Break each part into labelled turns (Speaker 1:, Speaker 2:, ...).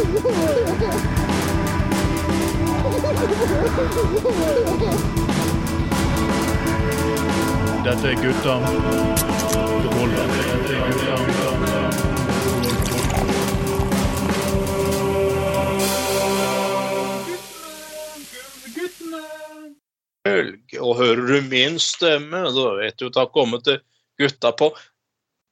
Speaker 1: Dette er gutta. Dette er gutta
Speaker 2: og hører du min stemme, da vet du at det har kommet til gutta på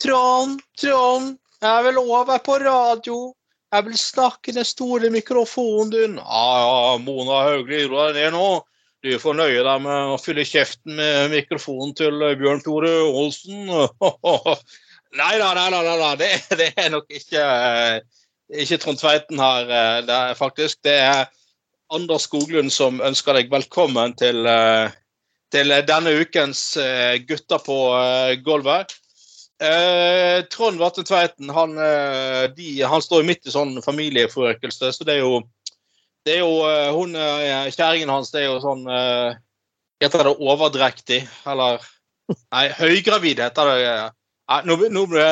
Speaker 2: Trond, Trond, jeg vil over på radio. Jeg vil snakke i den store mikrofonen din. Ja, ja, Mona Hauglie, ro deg ned nå. Du får nøye deg med å fylle kjeften med mikrofonen til Bjørn Tore Olsen. Nei da, nei da. Det, det er nok ikke, ikke Trond Tveiten her. Det er faktisk det er Anders Skoglund som ønsker deg velkommen til, eh, til denne ukens eh, Gutter på eh, gulvet. Eh, Trond Vatne Tveiten han, eh, de, han står midt i sånn familieforøkelse, så det er jo det er jo eh, hun, Kjerringen Kjæringen hans det er jo sånn eh, Heter det overdrektig? Eller Nei, høygravid heter det. Nei, nå, nå ble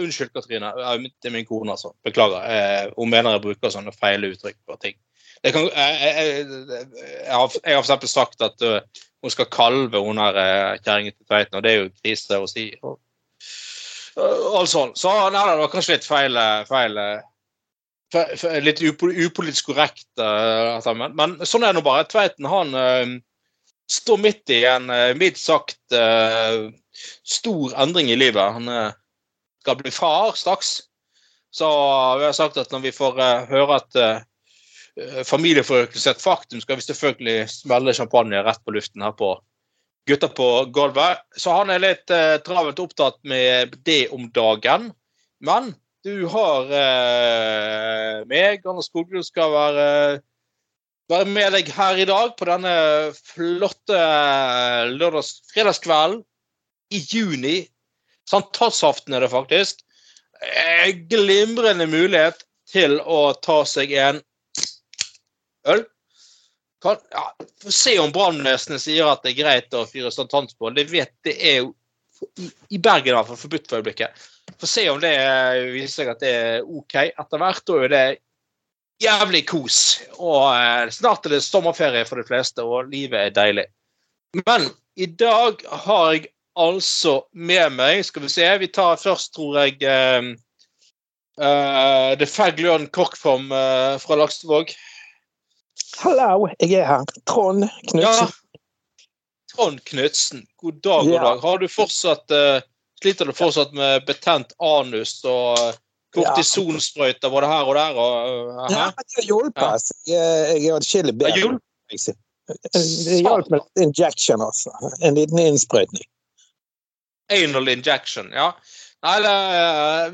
Speaker 2: Unnskyld, Katrine. Det er min kone, altså. Beklager. Eh, hun mener jeg bruker sånne feil uttrykk på ting. Det kan, jeg, jeg, jeg, jeg har jeg eksempel sagt at hun skal kalve hun her kjerringen til Tveiten, og det er jo krise å si. Og, alt sånn. Så nei, det var kanskje litt feil, eh, feil eh, Litt upolitisk korrekt, uh, men, men sånn er det nå bare. Tveiten han står midt i en mildt sagt stor endring i livet. Han skal bli far straks. Så vi har sagt at når vi får høre at familieforøkelse er et faktum, skal vi selvfølgelig smelle champagne rett på luften her på Gutta på gulvet. Så han er litt eh, travelt opptatt med det om dagen. Men du har eh, meg, Anders Skoglund, skal være, være med deg her i dag på denne flotte lørdags, fredagskvelden i juni. Sankthansaften er det faktisk. Eh, glimrende mulighet til å ta seg en øl. Kan, ja, Få se om brannvesenet sier at det er greit å fyre sankthansbål. Det vet det er jo i, Bergen i hvert fall forbudt for øyeblikket. Få se om det eh, viser seg at det er OK etter hvert. Da er det jævlig kos. Og eh, snart er det sommerferie for de fleste, og livet er deilig. Men i dag har jeg altså med meg Skal vi se, vi tar først, tror jeg eh, Uh, Det Fag Løren Korkform uh, fra Laksevåg.
Speaker 3: Hallo, jeg er her. Trond
Speaker 2: Ja. Trond Knutsen, god dag, god dag. Har du fortsatt uh, Sliter du fortsatt med betent anus og eh, kortisonsprøyter både her og der? Og, eh,
Speaker 3: Ja, det hjelper. Jeg, jeg er atskillig bedre. Det hjalp med litt injection, altså. En liten innsprøytning.
Speaker 2: Anal injection, ja. Nei, det,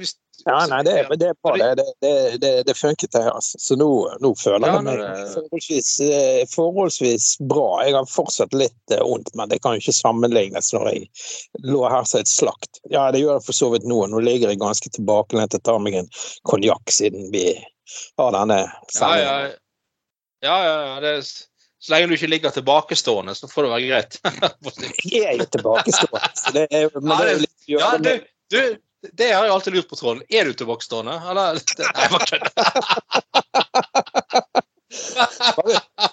Speaker 2: hvis,
Speaker 3: Ja, nei, det, men det er bra. Det, det, det, det, det funket, det. Altså. Så nå, nå føler jeg meg forholdsvis, eh, forholdsvis bra. Jeg har fortsatt litt eh, vondt, men det kan jo ikke sammenlignes når jeg lå her som et slakt. Ja, det gjør jeg for så vidt nå. Nå ligger jeg ganske tilbakelent og tar meg en konjakk siden vi har denne
Speaker 2: ja, ja, ja, ja, ja det, så lenge du ikke ligger tilbakestående, så får det være greit.
Speaker 3: Jeg er jo tilbakestående, så det er men
Speaker 2: Ja,
Speaker 3: det er litt gjørende.
Speaker 2: ja, du, du, det har jeg alltid lurt på, Trond. Er du tilbakestående? Eller? Nei, jeg bare kødder.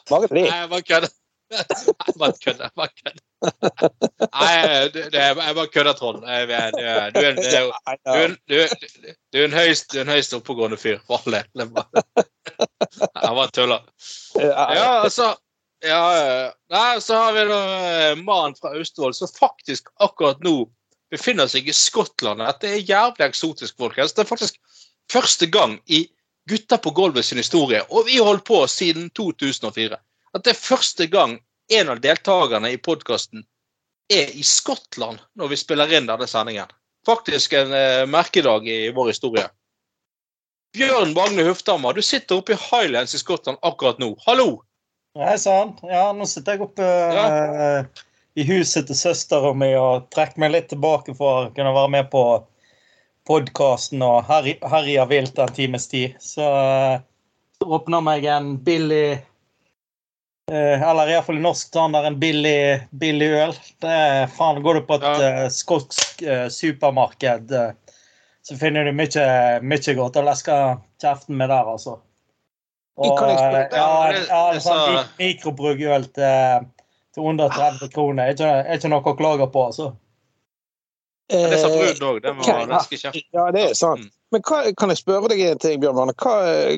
Speaker 3: Bare fordi.
Speaker 2: Nei, jeg bare kødder. Jeg bare kødder. bare kødder. Nei, det, det, jeg bare kødder, Trond. Du, er- du, er- du, er- du, er- du, en høyst, høyst oppegående fyr, for all del. Bare- Jeg bare tuller. Ja, altså ja, ja. Nei, så har vi da eh, mannen fra Austevoll som faktisk akkurat nå befinner seg i Skottland. Dette er jævlig eksotisk, folkens. Det er faktisk første gang i Gutta på gulvet sin historie, og vi har holdt på siden 2004, at det er første gang en av deltakerne i podkasten er i Skottland når vi spiller inn denne sendingen. Faktisk en eh, merkedag i vår historie. Bjørn Magne Hufthammer, du sitter oppe i Highlands i Skottland akkurat nå. Hallo!
Speaker 4: Hei sann. Ja, nå sitter jeg oppe eh, i huset til søstera mi og trekker meg litt tilbake for å kunne være med på podkasten og herje vilt en times tid. Så uh, åpner meg en billig eh, Eller iallfall i norsk standard en billig, billig øl. Det er faen Går du på et
Speaker 2: Ja.
Speaker 4: eh, skotsk eh, supermarked, eh, så finner du mye, mye godt å leske kjeften med der, altså. Og eh, ja, ja, sånn
Speaker 2: sa-
Speaker 4: mik- mikrobrugøl til, til under 30 kroner. Er ikke, er ikke noe å klage på, altså.
Speaker 2: Men Det sa
Speaker 3: Eh,
Speaker 2: Brun òg. Den var ganske kjeft.
Speaker 3: Ja, det er sant.
Speaker 2: Mm.
Speaker 3: Men hva, kan jeg spørre deg en ting, Bjørn Arne? Hva,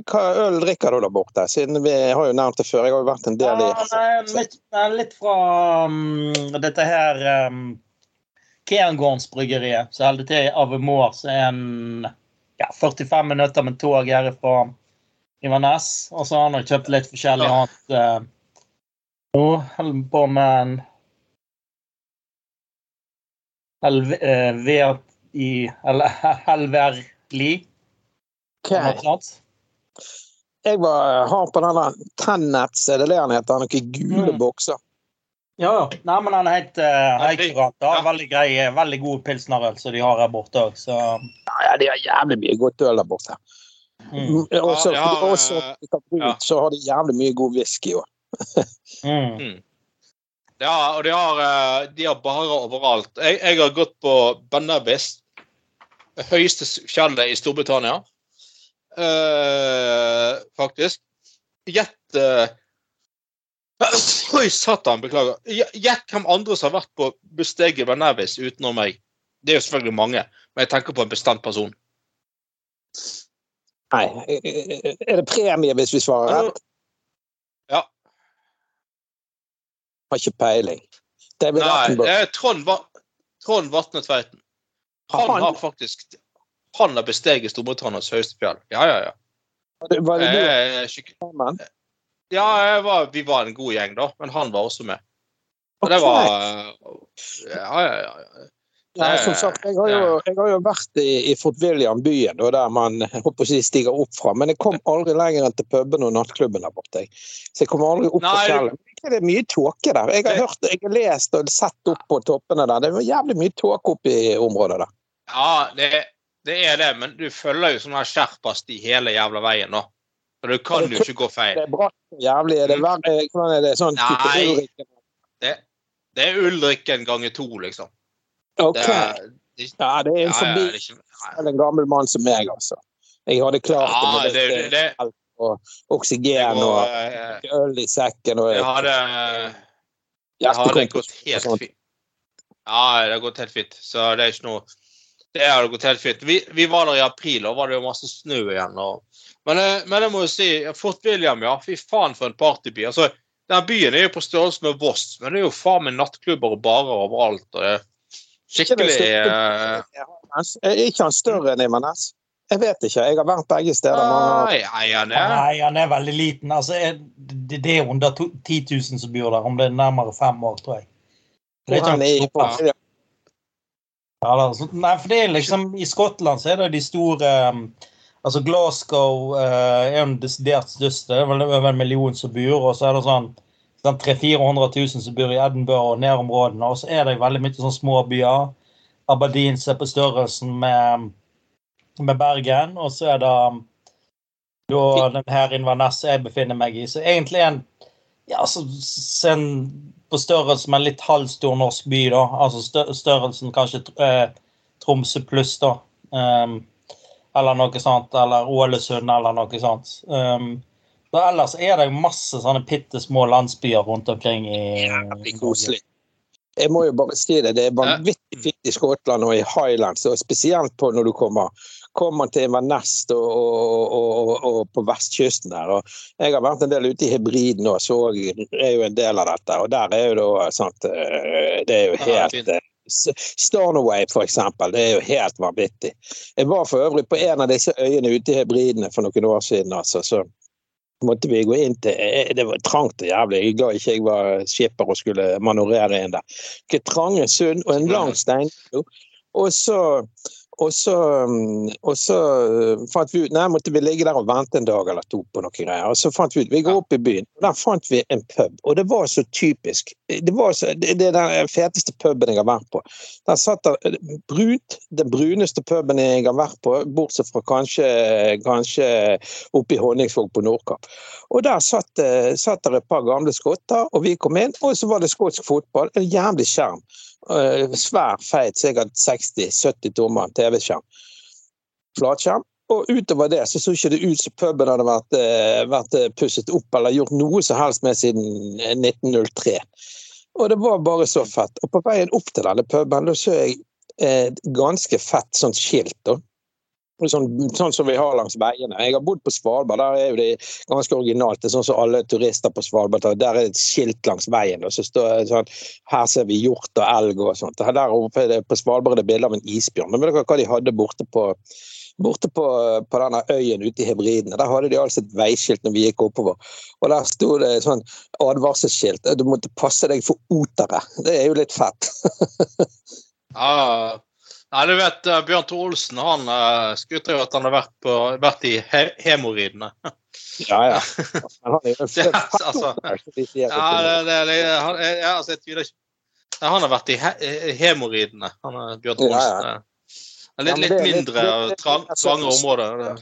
Speaker 3: hva øl drikker du der borte? Siden vi har jo nevnt det før. Jeg har jo vært en del i
Speaker 4: Ja, nei, litt, nei, litt fra um, dette her um, Cairngårdsbryggeriet. Så holder til i Avemor, som er en ja, 45 minutter med tog herifra Ivanes. Og så har han kjøpt litt forskjellig annet. Uh, nå holder vi på med en LV, eh, Eller
Speaker 3: LVRLI. Jeg var har på denne Tennets, er det det han heter? Noen gule
Speaker 4: Mm.
Speaker 3: bokser.
Speaker 4: Ja, ja. Nei, men han er helt, uh. Ja. Veldig grei, veldig god pilsnerøl som de har her borte òg, så
Speaker 3: Ja, ja, de har jævlig mye godt øl der borte.
Speaker 4: mm.
Speaker 3: Mm, Også,
Speaker 2: Ja, ja,
Speaker 3: også
Speaker 2: ja.
Speaker 3: så har de jævlig mye god whisky òg.
Speaker 4: Mm.
Speaker 2: Ja, og de har, eh, de har barer overalt. Jeg, jeg har gått på Bennevis, høyeste fjellet i Storbritannia. uh, faktisk. Gjett uh, Oi, satan, beklager. Gj- Gjett hvem andre som har vært på besteget Bennevis utenom meg. Det er jo selvfølgelig mange, men jeg tenker på en bestemt person.
Speaker 3: Nei, er det premie hvis vi svarer rett?
Speaker 2: Ja.
Speaker 3: Har ikke peiling.
Speaker 2: Nei, er Trond, Va- Trond Vatne. Han har faktisk Han har besteget Storbritannias høyeste fjell. Ja, ja, ja.
Speaker 3: Var det du
Speaker 2: Eh. Ja, jeg var, vi var en god gjeng, da, men han var også med. Og det var eh, Ja, ja, ja.
Speaker 3: Ja, som sagt, jeg har jo, jeg har jo vært i, i Fort William, byen, der man håper si, stiger opp fra. Men jeg kom aldri lenger enn til puben og nattklubben der borte. Så jeg kom aldri opp på
Speaker 2: Nei,
Speaker 3: fjellet. Det er mye tåke der. Jeg har, hørt, jeg har lest og sett opp på toppene der. Det er jævlig mye tåke oppe i området der.
Speaker 2: Ja, det, det er det, men du følger jo sånn her skjerpast i hele jævla veien, nå. Så du kan jo ikke gå feil.
Speaker 3: Det er bratt og jævlig. Er det,
Speaker 2: Mm.
Speaker 3: verre- hvordan er det sånn type
Speaker 2: Nei.
Speaker 3: Ulriken?
Speaker 2: Det, det er Ulrikken ganger to, liksom.
Speaker 3: Ok.
Speaker 2: Det er, det,
Speaker 3: Ja, det er en
Speaker 2: ja,
Speaker 3: forbi
Speaker 2: ikke,
Speaker 3: Selv en gammel mann som meg, altså. Jeg hadde klart
Speaker 2: ja,
Speaker 3: med
Speaker 2: det,
Speaker 3: litt
Speaker 2: det,
Speaker 3: og oksygen
Speaker 2: går,
Speaker 3: og
Speaker 2: eh,
Speaker 3: øl i sekken og
Speaker 2: Det hadde, jeg hadde gått helt fint. Ja, det har gått helt fint. Så det er ikke noe Det hadde gått helt fint. Vi, vi var der i april, og var det jo masse snø igjen. Og, men, eh, men jeg må jo si, Fort William, ja. Fy faen for en partyby. Altså, den byen er jo på størrelse med Voss, men det er jo faen meg nattklubber og barer overalt. og det Skikkelig eh,
Speaker 3: Er ikke han større enn Imanes? Jeg vet ikke. Jeg har vært begge steder.
Speaker 2: Nei, nei, han er
Speaker 4: Nei, han er veldig liten. Altså, det, det er under to, 10 000 som bor der, om det er nærmere fem år, tror jeg. Det er
Speaker 3: ikke Han er ja.
Speaker 4: Ja, nei, for det er liksom I Skottland så er det de store um, Altså Glasgow uh, er den desidert største. Det er vel over en million som bor. Og så er det sånn 300 000-400 000 som bor i Edinburgh og nærområdene. Og så er det veldig mye sånn små byer. Aberdeen er på størrelsen med, med Bergen. Og så er det um, da den her Inverness jeg befinner meg i. Så egentlig en ja, så en på størrelse med en litt halvstor norsk by, da. Altså størrelsen kanskje eh, Tromsø pluss, da. Um, eller noe sånt. Eller Ålesund, eller noe sånt. Um, så ellers er det masse sånne bitte små landsbyer rundt omkring i
Speaker 3: Jævlig koselig. Jeg må jo bare si det. Det er vanvittig fint i Skottland og i Highlands, og spesielt på når du kommer, kommer til Inverness og, og, og, og, på vestkysten der. Og jeg har vært en del ute i hybriden og så er jo en del av dette. Og der er jo da sant eh, Det er jo helt
Speaker 2: fint.
Speaker 3: eh, Stornoway, for eksempel. Det er jo helt vanvittig. Jeg var for øvrig på en av disse øyene ute i hybridene for noen år siden. altså, så måtte vi gå inn til eh, Det var trangt og jævlig. Jeg er glad ikke jeg var skipper og skulle manøvrere inn der. Ikke trange sund og en lang steinbro. Og så og så, mm, og så eh, fant vi ut Nei, måtte vi ligge der og vente en dag eller to på noe greier. Og så fant vi ut Vi går opp i byen, og der fant vi en pub. Og det var så typisk. Det var så, det er den feteste puben jeg har vært på. Der satt der brunt, den bruneste puben jeg har vært på, bortsett fra kanskje, kanskje oppe i Honningsvåg på Nordkapp. Og der satt, eh, satt der et par gamle skotter, og vi kom inn, og så var det skotsk fotball. En jævlig skjerm. Eh, Svær, feit, sikkert 60-70 tommer TV-skjerm. Flatskjerm. Og utover det så så ikke det ut som puben hadde vært, eh, vært eh, pusset opp eller gjort noe som helst med siden eh, 1903. Og det var bare så fett. Og på veien opp til denne puben så jeg et ganske fett sånt skilt. da. Sånn, sånn som vi har langs veiene. Jeg har bodd på Svalbard, der er det ganske originalt. Det er sånn som alle turister på Svalbard tar, Der er det et skilt langs veien. og så står det sånn, Her ser vi hjort og elg og sånt. Der oppe det, på Svalbard er det bilde av en isbjørn. Men vet dere hva de hadde borte på Borte på, på denne øyen ute i Hebridene, der hadde de altså et veiskilt når vi gikk oppover. Og der sto det sånn advarselsskilt. Du måtte passe deg for otere. Det er jo litt fett.
Speaker 2: Ja, Nei, du vet, eh, Bjørn Tor Olsen han uh, skryter jo at han har vært, på, vært i he hemoridene.
Speaker 3: Ja, ja. Han har jo
Speaker 2: Ja, altså, Ja, det, det, han, ja, altså, jeg tviler ikke Nei, Han har vært i he hemoridene, han er Bjørn
Speaker 3: Tor
Speaker 2: Olsen.
Speaker 3: ja. Ja,
Speaker 2: litt
Speaker 3: litt-
Speaker 2: mindre
Speaker 3: trangere er
Speaker 2: trang, trange områder.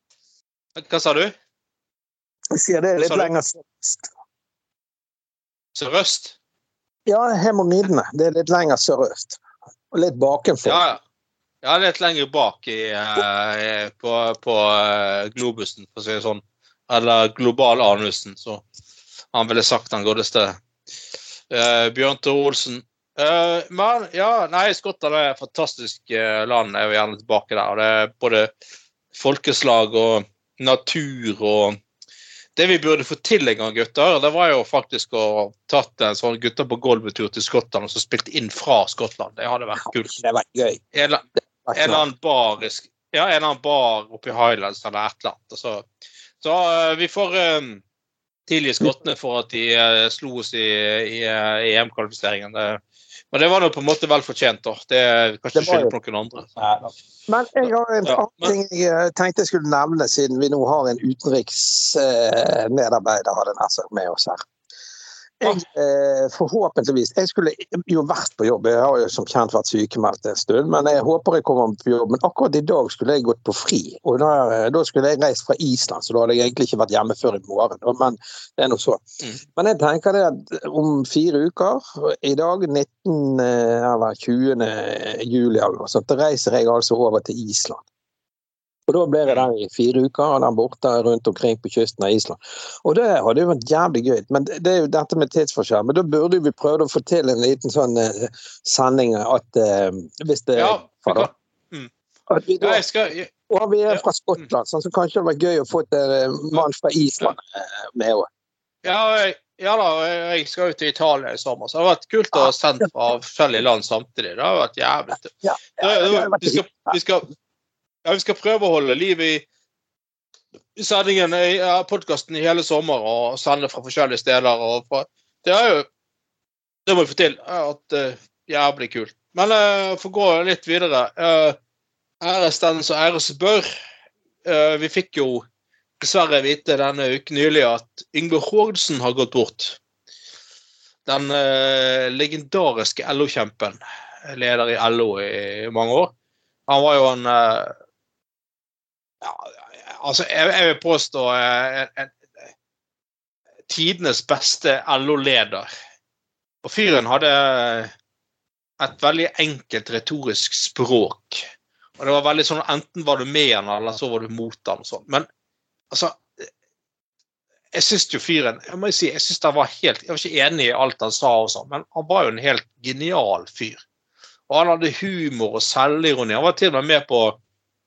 Speaker 2: Hva sa du?
Speaker 3: Jeg sier det er litt lenger sørøst.
Speaker 2: Sørøst?
Speaker 3: Ja, hemoridene. Det er litt lenger sørøst. Og litt bakenfor.
Speaker 2: Ja, ja. Litt lenger bak i, eh, på, på eh, globusen, for å si det sånn. Eller globalanusen, så han ville sagt den godeste eh, Bjørn Tore Olsen. Eh, men ja, nei, Skottland er et fantastisk eh, land. Jeg vil gjerne tilbake der. og Det er både folkeslag og natur og Det vi burde få til en gang, gutter, det var jo faktisk å tatt en sånn gutter på gulvet-tur til Skottland og så spilt inn fra Skottland. Det hadde vært kult.
Speaker 3: Det var gøy.
Speaker 2: En eller- en eller annen bar, ja, en eller annen bar oppe i Highlands eller et eller annet. Så, så uh, vi får um, tilgi skottene for at de uh, slo oss i, i, i EM-kvalifiseringen. Men det var nå på en måte vel fortjent. da. Det
Speaker 3: er
Speaker 2: kanskje
Speaker 3: jo-
Speaker 2: på noen andre.
Speaker 4: Ja,
Speaker 3: Men jeg har en
Speaker 2: Ja,
Speaker 3: annen ting jeg eh, tenkte jeg skulle nevne, siden vi nå har en utenriksmedarbeider hadde med oss her. Jeg, eh, forhåpentligvis Jeg skulle jo vært på jobb, jeg har jo som kjent vært sykemeldt en stund. Men jeg håper jeg kommer på jobb. Men akkurat i dag skulle jeg gått på fri. Og da, da skulle jeg reist fra Island, så da hadde jeg egentlig ikke vært hjemme før i morgen. Men det er nå så.
Speaker 2: Mm.
Speaker 3: Men jeg tenker det at om fire uker, i dag 19. eh, eller 20. juli eller noe sånt, da reiser jeg altså over til Island. Og Da blir jeg der i fire uker, og der borte rundt omkring på kysten av Island. Og det hadde jo vært jævlig gøy. Men det det er jo dette med tidsforskjell. Men da burde vi prøve å få til en liten sånn eh, sending at uh, hvis det
Speaker 2: Ja, vi
Speaker 3: da, at vi da
Speaker 2: ja, skal, ja,
Speaker 3: og vi er fra Skottland, sånn, så kanskje det var gøy å få en mann fra Island eh, med òg.
Speaker 2: Ja, ja da, jeg skal ut til Italia i sommer, så det hadde vært kult å ha sendt fra forskjellige land samtidig. Det hadde vært jævlig.
Speaker 3: Ja,
Speaker 2: Ja, ja,
Speaker 3: hadde vært
Speaker 2: vi, skal, vi, skal, ja, vi skal prøve å holde liv i sendingen i podkasten i hele sommer og sende fra forskjellige steder. Og fra, det er jo Det må vi få til. At uh, Jævlig kult. Men uh, for å gå litt videre uh, Æres den som æres bør. Uh, vi fikk jo dessverre vite denne uken nylig at Yngve Hordsen har gått bort. Den eh, legendariske LO-kjempen. Leder i LO i mange år. Han var jo en eh, ja, Altså, jeg, jeg vil påstå eh, en, en, tidenes beste LO-leder. Og fyren hadde et veldig enkelt retorisk språk. Og det var veldig sånn Enten var du med han, eller så var du mot han. sånn. Men altså Jeg syns jo fyren Jeg må jo si, jeg synes han var helt, jeg var ikke enig i alt han sa, og sånn, men han var jo en helt genial fyr. Og han hadde humor og selvironi. Han var til og med med på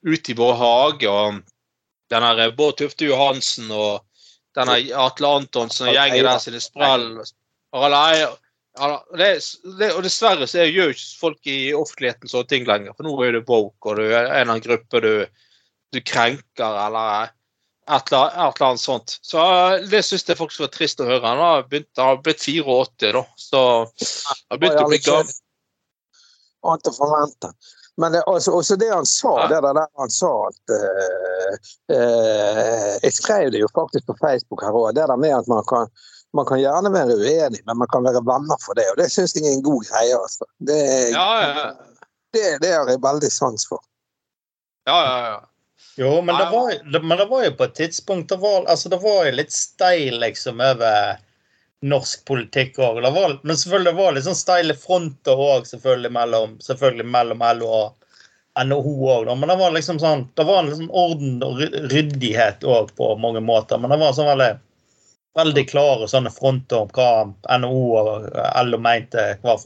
Speaker 2: Ut i vår hage og den her Bård Tufte Johansen og denne Atle Antonsen og gjengen der sine sprell. Det, det, og dessverre så gjør jo ikke folk i offentligheten sånne ting lenger. For nå er du woke, og du er en eller annen gruppe du, du krenker, eller et eller, et eller annet sånt. Så eh, det syns jeg faktisk var trist å høre. Han har, begynt, han har blitt 84, da. Så han har begynt å bli gammel.
Speaker 3: Annet å forvente. Men altså, også det han sa,
Speaker 2: Ja.
Speaker 3: det der, der han sa at uh, uh, Jeg skrev det jo faktisk på Facebook her òg, det der med at man kan, man kan gjerne være uenig, men man kan være venner for det. Og det syns jeg er en god greie. Altså. Det,
Speaker 2: Ja, ja,
Speaker 3: det, det har jeg veldig sans for.
Speaker 2: ja. ja, ja.
Speaker 4: Jo, men det, var, det, men det var jo på et tidspunkt Det var, altså, det var jo litt steil liksom over norsk politikk òg. Men selvfølgelig det var litt sånn steile fronter òg, selvfølgelig, mellom, selvfølgelig mellom LO og NHO òg, men det var liksom sånn Det var en liksom orden og ryddighet òg på mange måter. Men det var sånn veldig, veldig klare sånne fronter om hva NHO og LO mente hver,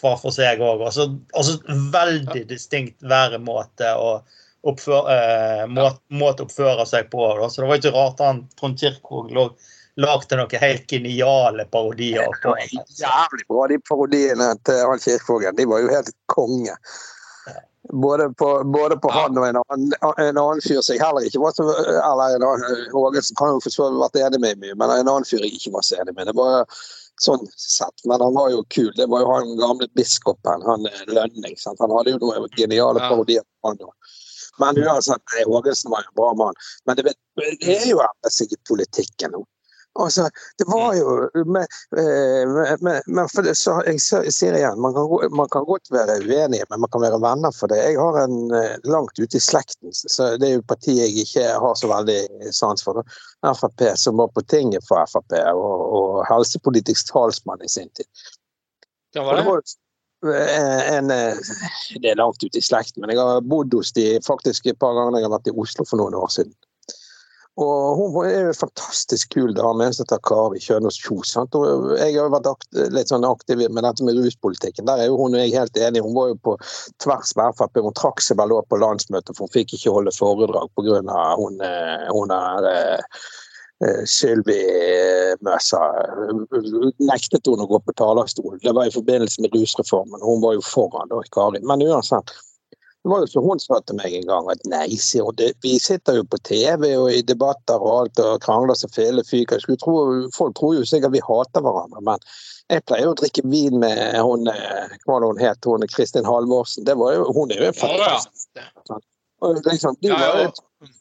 Speaker 4: hver for seg òg. Altså, altså veldig distinkt væremåte og oppfør, eh, måte, måte oppføre seg på. Da. Så det var ikke rart han Trond Kirkvaag lagde noen helt geniale parodier.
Speaker 3: Det var jævlig bra, de parodiene til han Kirkvågen. De var jo helt konge. Både på, både på han og en annen, en annen, fyr som jeg heller ikke var så Eller en annen, Hågensen kan jo for så vidt vært enig med mye, men en annen fyr jeg ikke var så enig med. Det var sånn sett, Men han var jo kul. Det var jo han gamle biskopen, han Lønning. Sant? Han hadde jo noen geniale parodier på han òg. Men uansett, Hågensen var jo en bra mann. Men det, det er jo endret i politikken nå. Altså, det var jo Men, men, med, med for det, så Jeg sier igjen, man kan, man kan, godt være uenige, men man kan være venner for det. Jeg har en langt ute i slekten, så det er jo partiet jeg ikke har så veldig sans for. Frp, som var på tinget for Frp, og, og helsepolitisk talsmann i sin tid.
Speaker 2: Hva var det?
Speaker 3: En, det er langt ute i slekten, men jeg har bodd hos de faktisk et par ganger jeg har vært i Oslo for noen år siden. Og hun er jo fantastisk kul dame. som heter Kari Kjønaas Kjos. Jeg har vært akt, litt sånn aktiv med dette med ruspolitikken. Der er jo hun og jeg helt enige. Hun var jo på tvers med Frp. Hun trakk seg vel opp på landsmøtet, for hun fikk ikke holde foredrag pga. hun, hun er Sylvi Møsa nektet hun å gå på talerstolen. Det var i forbindelse med rusreformen. Hun var jo foran da, Kari. Men uansett. Det var jo så hun sa til meg en gang, at nei, sier hun, vi sitter jo på TV og i debatter og alt og krangler så fele fyker. Tro, folk tror jo sikkert vi hater hverandre, men jeg pleier jo å drikke vin med hun hva var det hun het, hun Kristin Halvorsen. Det var jo, hun er jo en fantastisk ja, ja. liksom, De var jo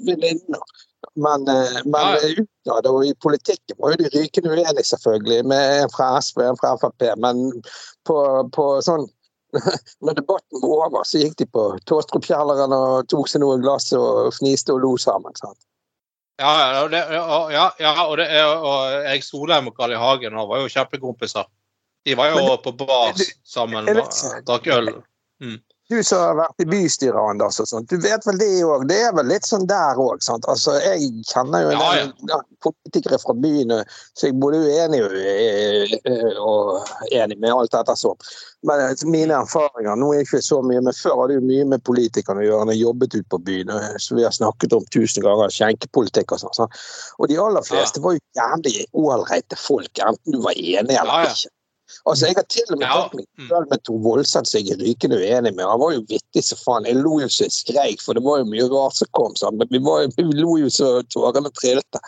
Speaker 3: venninner. Men, men utad og i politikken var jo de rykende uenige, selvfølgelig, med en fra SV og en fra Frp. Men på, på sånn når debatten var over, så gikk de på Tåstrupkjelleren og tok seg noen glass og fniste og lo sammen. sant?
Speaker 2: Ja, ja, det, ja, ja og, det, og Erik Solheim og Carl I. Hagen var jo kjempekompiser. De var jo det, på bar sammen og drakk øl. Mm.
Speaker 3: Du som har vært i bystyret, Anders, og sånt, du vet vel det òg? Det er vel litt sånn der òg? Altså, jeg kjenner jo en ja, ja. politikere fra byen, så jeg både uenig og enig med alt dette sånn. Men mine erfaringer Nå er jeg ikke så mye, men før hadde jeg mye med politikerne å gjøre. Jeg jobbet ute på byen, så vi har snakket om tusen ganger skjenkepolitikk og sånn. Og de aller fleste var jo jævlig ålreite folk, enten du var enig eller ikke. Altså, Jeg har til og med tatt meg mm. selv med Tor Voldseth som jeg er rykende uenig med. Han var jo vittig som faen. Jeg lo jo så jeg skreik, for det var jo mye rart som kom. Sånn. Men vi, var, vi lo jo så tårene trilte.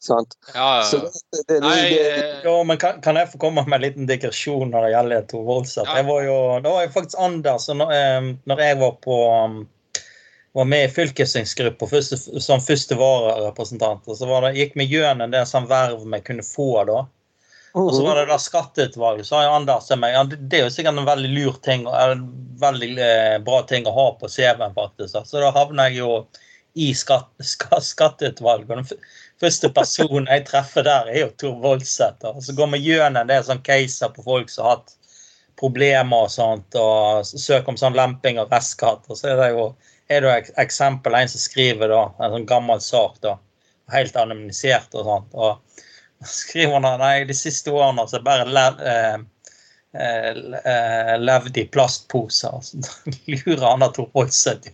Speaker 3: Sant?
Speaker 2: Ja, ja.
Speaker 3: Det, det,
Speaker 4: Nei, jo, men kan, kan, jeg få komme med en liten digresjon når det gjelder Tor Voldseth? Ja. var jo, det var jo faktisk Anders når, når jeg var på var med i fylkestingsgruppa som første vararepresentant. Så var det, gikk vi gjennom det som verv vi kunne få da. Og så var det da skatteutvalget. Så har Anders til meg det er jo sikkert en veldig lur ting en veldig eh, bra ting å ha på CV-en, faktisk. Så da havner jeg jo i skatt, skatt, skatteutvalget. Den første personen jeg treffer der, er jo Tor Voldseth. Så går vi gjennom det sånn caser på folk som har hatt problemer og sånt, og søker om sånn lemping og restskatt. Og så er det jo er det eksempel en som skriver da, en sånn gammel sak, da, helt anonymisert og sånt. og skriver han nei, de siste årene så bare lev, eh, eh, levd i plastposer. Så lurer han at seg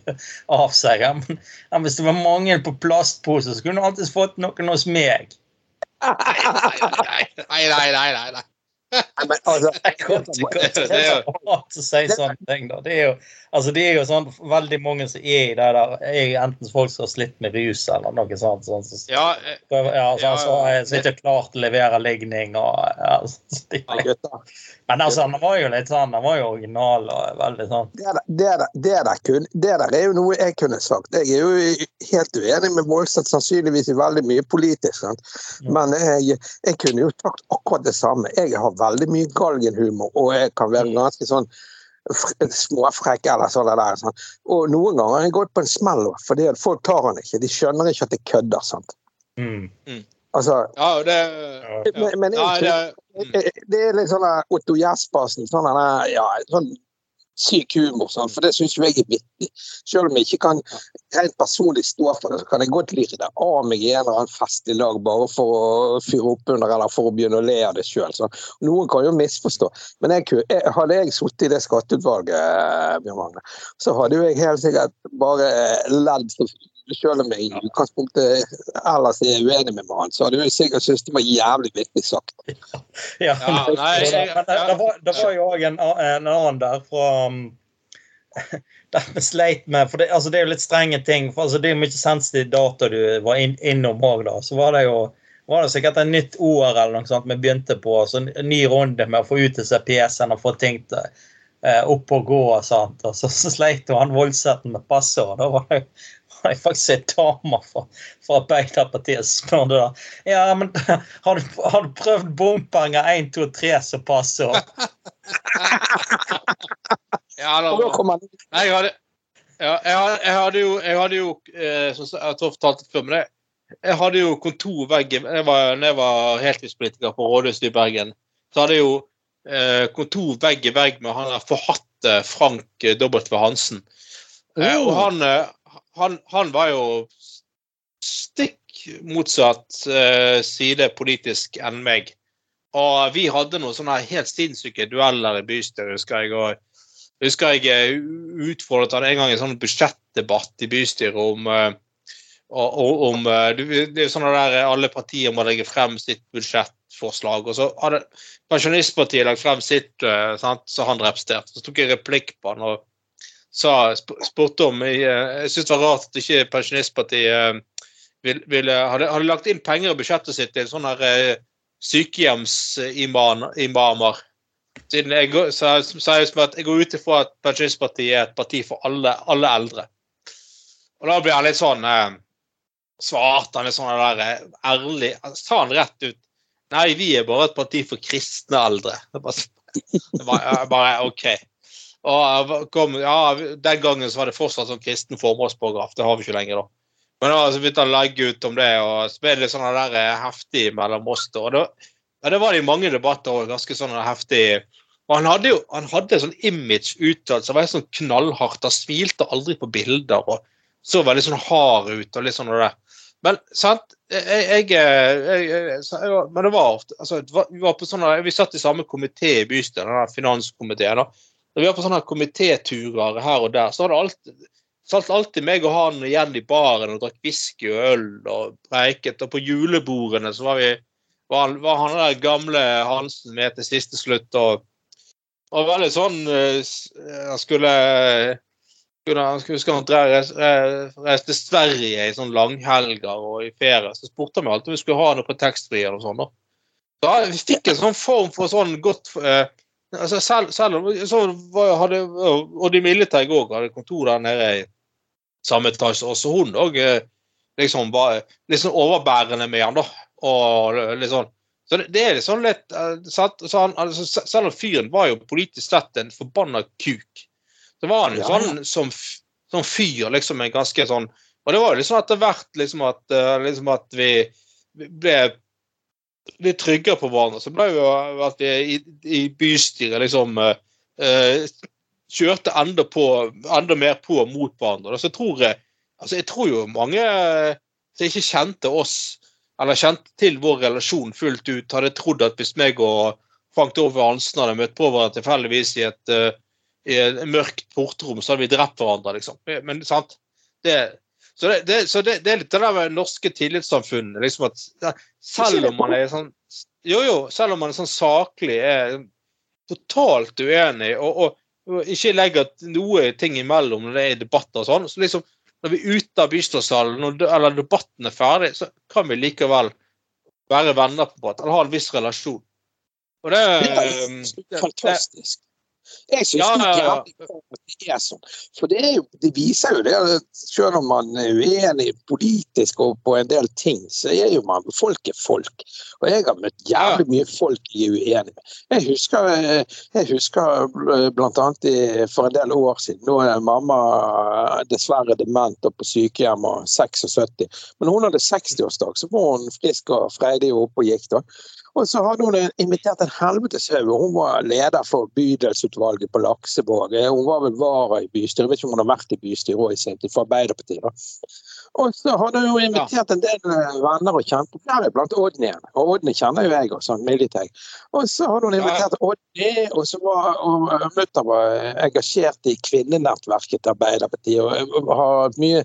Speaker 4: av seg. Men, hvis det var mangel på plastposer, så kunne du alltids fått noen hos meg.
Speaker 2: Nei, nei, nei. nei, nei.
Speaker 3: Men, altså,
Speaker 4: det er jo si sånne ting, da. Det er jo, altså, det er jo sånn veldig mange som er i det der er enten folk som har slitt med rus eller noe sånt. Sånn, så,
Speaker 2: ja,
Speaker 4: ja, så, så, så ikke klart å levere ligning og ja, så, det, Men altså, han var jo litt sånn, han var jo original og veldig sånn.
Speaker 3: Det der, det, der, det, der kun, det der er jo noe jeg kunne sagt. Jeg er jo helt uenig med Voldseth sannsynligvis i veldig mye politisk. Sant? Men jeg, jeg kunne jo sagt akkurat det samme. Jeg har veldig mye galgenhumor, og jeg kan være mm. ganske sånn småfrekk eller sånn. Der, Sant? Og noen ganger har jeg gått på en smell fordi folk tar han ikke. De skjønner ikke at det kødder. sant?
Speaker 4: Mm.
Speaker 3: Altså,
Speaker 2: ja, det,
Speaker 3: ja. Men, men ja, det, mm. det, er litt sånn Otto Jespersen. Sånn, ja, sånn syk humor, sånn, for det syns jo jeg er vittig. Selv om jeg ikke kan rent personlig stå for det, så kan jeg godt lire det av meg i en eller annen fest i lag bare for å fyre opp under eller for å begynne å le av det sjøl. Noen kan jo misforstå. Men jeg, jeg, hadde jeg sittet i det skatteutvalget, Bjørn Magne, så hadde jo jeg helt sikkert bare ledd selv om jeg i utgangspunktet ellers er uenig med mannen, så hadde jeg sikkert syntes det var jævlig vittig sagt.
Speaker 4: Ja, ja nei, det, det, var, det var jo òg en, en, annen der fra um, vi sleit med for det, altså det, er jo litt strenge ting. for altså Det er jo mye sensitiv data du var inn, innom òg, da. Så var det jo var det sikkert en nytt ord eller noe sånt vi begynte på. så En ny runde med å få ut disse PC-ene og få ting til, eh, opp og gå. og sånt, og Så, så sleit han voldsetten med passordet. Da var det har jeg faktisk en dame fra, fra Arbeiderpartiet som spør da. Ja, men har du, har du prøvd bompenger 1, 2, 3 som passer?
Speaker 2: ja, da, Nei, jeg hadde, ja, jeg, hadde, jeg hadde jo, jeg hadde jo eh, som jeg tror jeg fortalte før, men jeg, jeg hadde jo kontorvegg jeg var, når jeg var heltidspolitiker på rådhuset i Bergen. Så hadde jeg jo eh, kontor vegg i vegg med han der forhatte Frank W. Hansen. Eh, og han, eh, han, han, var jo stikk motsatt uh, side politisk enn meg. Og vi hadde noen sånne helt sinnssyke dueller i bystyret, husker jeg. og husker jeg eh, utfordret han en gang i en sånn budsjettdebatt i bystyret om uh, om Det er sånn der alle partier må legge frem sitt budsjettforslag. Og så hadde Pensjonistpartiet lagt frem sitt, sant, så han representerte. Så tok jeg replikk på han. og sa, spurte om Jeg, eh, jeg syns det var rart at ikke Pensjonistpartiet eh, ville, ville, hadde, hadde, lagt inn penger i budsjettet sitt til sånne her sykehjemsimamer. Siden jeg sa jeg at jeg går ut ifra at Pensjonistpartiet er et parti for alle, alle eldre. Og da ble han litt sånn eh, Svarte han litt sånn der ærlig Sa han rett ut Nei, vi er bare et parti for kristne eldre. Det bare, bare OK. Og kom, ja, Den gangen så var det fortsatt sånn kristen formålsparagraf. Det har vi ikke lenger, da. Men da så begynte han å legge ut om det, og så ble det sånn der eh, heftig mellom oss. Og det, ja, det var det i mange debatter òg, ganske sånn heftig. Og han hadde jo han hadde sånn image utad som var sånn knallhardt. Han smilte aldri på bilder og så veldig sånn hard ut. og litt sånn og det. Men sant, jeg, jeg, jeg, jeg Men det var ofte altså, Vi var på sånne, vi satt i samme komité i bystyret, den finanskomiteen. da, når vi var på sånne komitéturer her og der, så var det alltid, satt alltid meg og han igjen i baren og drakk whisky og øl og preiket. Og på julebordene så var vi var, var han der gamle Hansen med til siste slutt. og og veldig sånn eh, Han skulle han skulle huske han reiste til Sverige i sånn langhelger og i ferie. Så spurte han meg alltid om vi skulle ha noe på taxfree eller sånn. da. Så vi fikk en sånn form for sånn godt eh, Altså selv, selv om så hadde Odd Milleteg òg hadde kontor der nede i samme etasje. Også hun òg eh, liksom var litt sånn overbærende med han, da. Og litt sånn. Så det, det er liksom litt så, så han, altså, Selv om fyren var jo politisk sett en forbanna kuk, så var han jo sånn som, som fyr, liksom en ganske sånn Og det var jo liksom etter hvert liksom at, eh, liksom at vi ble litt tryggere på hverandre, så ble jo at vi i, i bystyret liksom eh, kjørte enda, på, enda mer på mot hverandre. Så jeg tror, altså jeg tror jo mange som ikke kjente oss, eller kjente til vår relasjon fullt ut, hadde trodd at hvis meg og Frank Dove Hansen hadde møtt på hverandre tilfeldigvis i et, uh, i et mørkt portrom, så hadde vi drept hverandre, liksom. Men sant? Det, så, det, det, så det, det, er litt det der med norske tillitssamfunnet. Liksom at selv om man er sånn Jo, jo, selv om man er sånn saklig er totalt uenig og, og, og ikke legger noe ting imellom når det er debatter og sånn, så liksom når vi er ute av Bystadssalen, eller debatten er ferdig, så kan vi likevel være venner på båt, eller ha en viss relasjon.
Speaker 3: Og det, det er fantastisk. Jeg syns ja, ja, ja. det er sånn. For det, jo, det, viser jo det at selv om man er uenig politisk og på en del ting, så er jo man folk er folk. Og jeg har møtt jævlig mye folk jeg er uenig med. Jeg husker, jeg husker bl.a. for en del år siden. Nå er mamma dessverre dement og på sykehjem og 76. Men hun hadde 60-årsdag, så var hun frisk og freidig og oppe og gikk. da. Og så hadde hun invitert en helvetes haug. Hun var leder for bydelsutvalget på Laksevåg. Hun var vel vara i bystyret, jeg vet ikke om hun har vært i bystyret òg for Arbeiderpartiet. Og så hadde hun invitert en del eh, venner og kjente, deriblant Odny. Og Odny kjenner jo jeg også, sånn militær. Og så hadde hun invitert Odny, og så var og eh, mutter var engasjert i kvinnenettverket til Arbeiderpartiet. Og har mye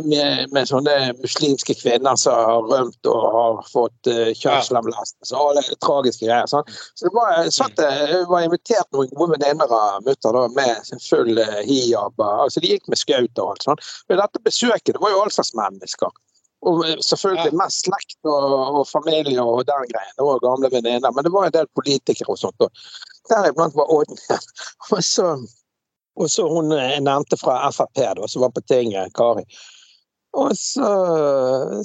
Speaker 3: med, med, sånne muslimske kvinner som har rømt og har fått uh, kjønnslemlestelse. Så alle tragiske greier. Sånn. Så det var, satt, var invitert noen gode venninner av mutter med full hijab. Altså, de gikk med skauter og alt sånt. Men dette besøket det var jo all slags mennesker. Og selvfølgelig mest slekt og, og, familie og den greien. og gamle venninner. Men det var en del politikere og sånt. Og deriblant var Odd. Og så, og så hun jeg nevnte fra Frp, da, som var på tinget, Kari. Og så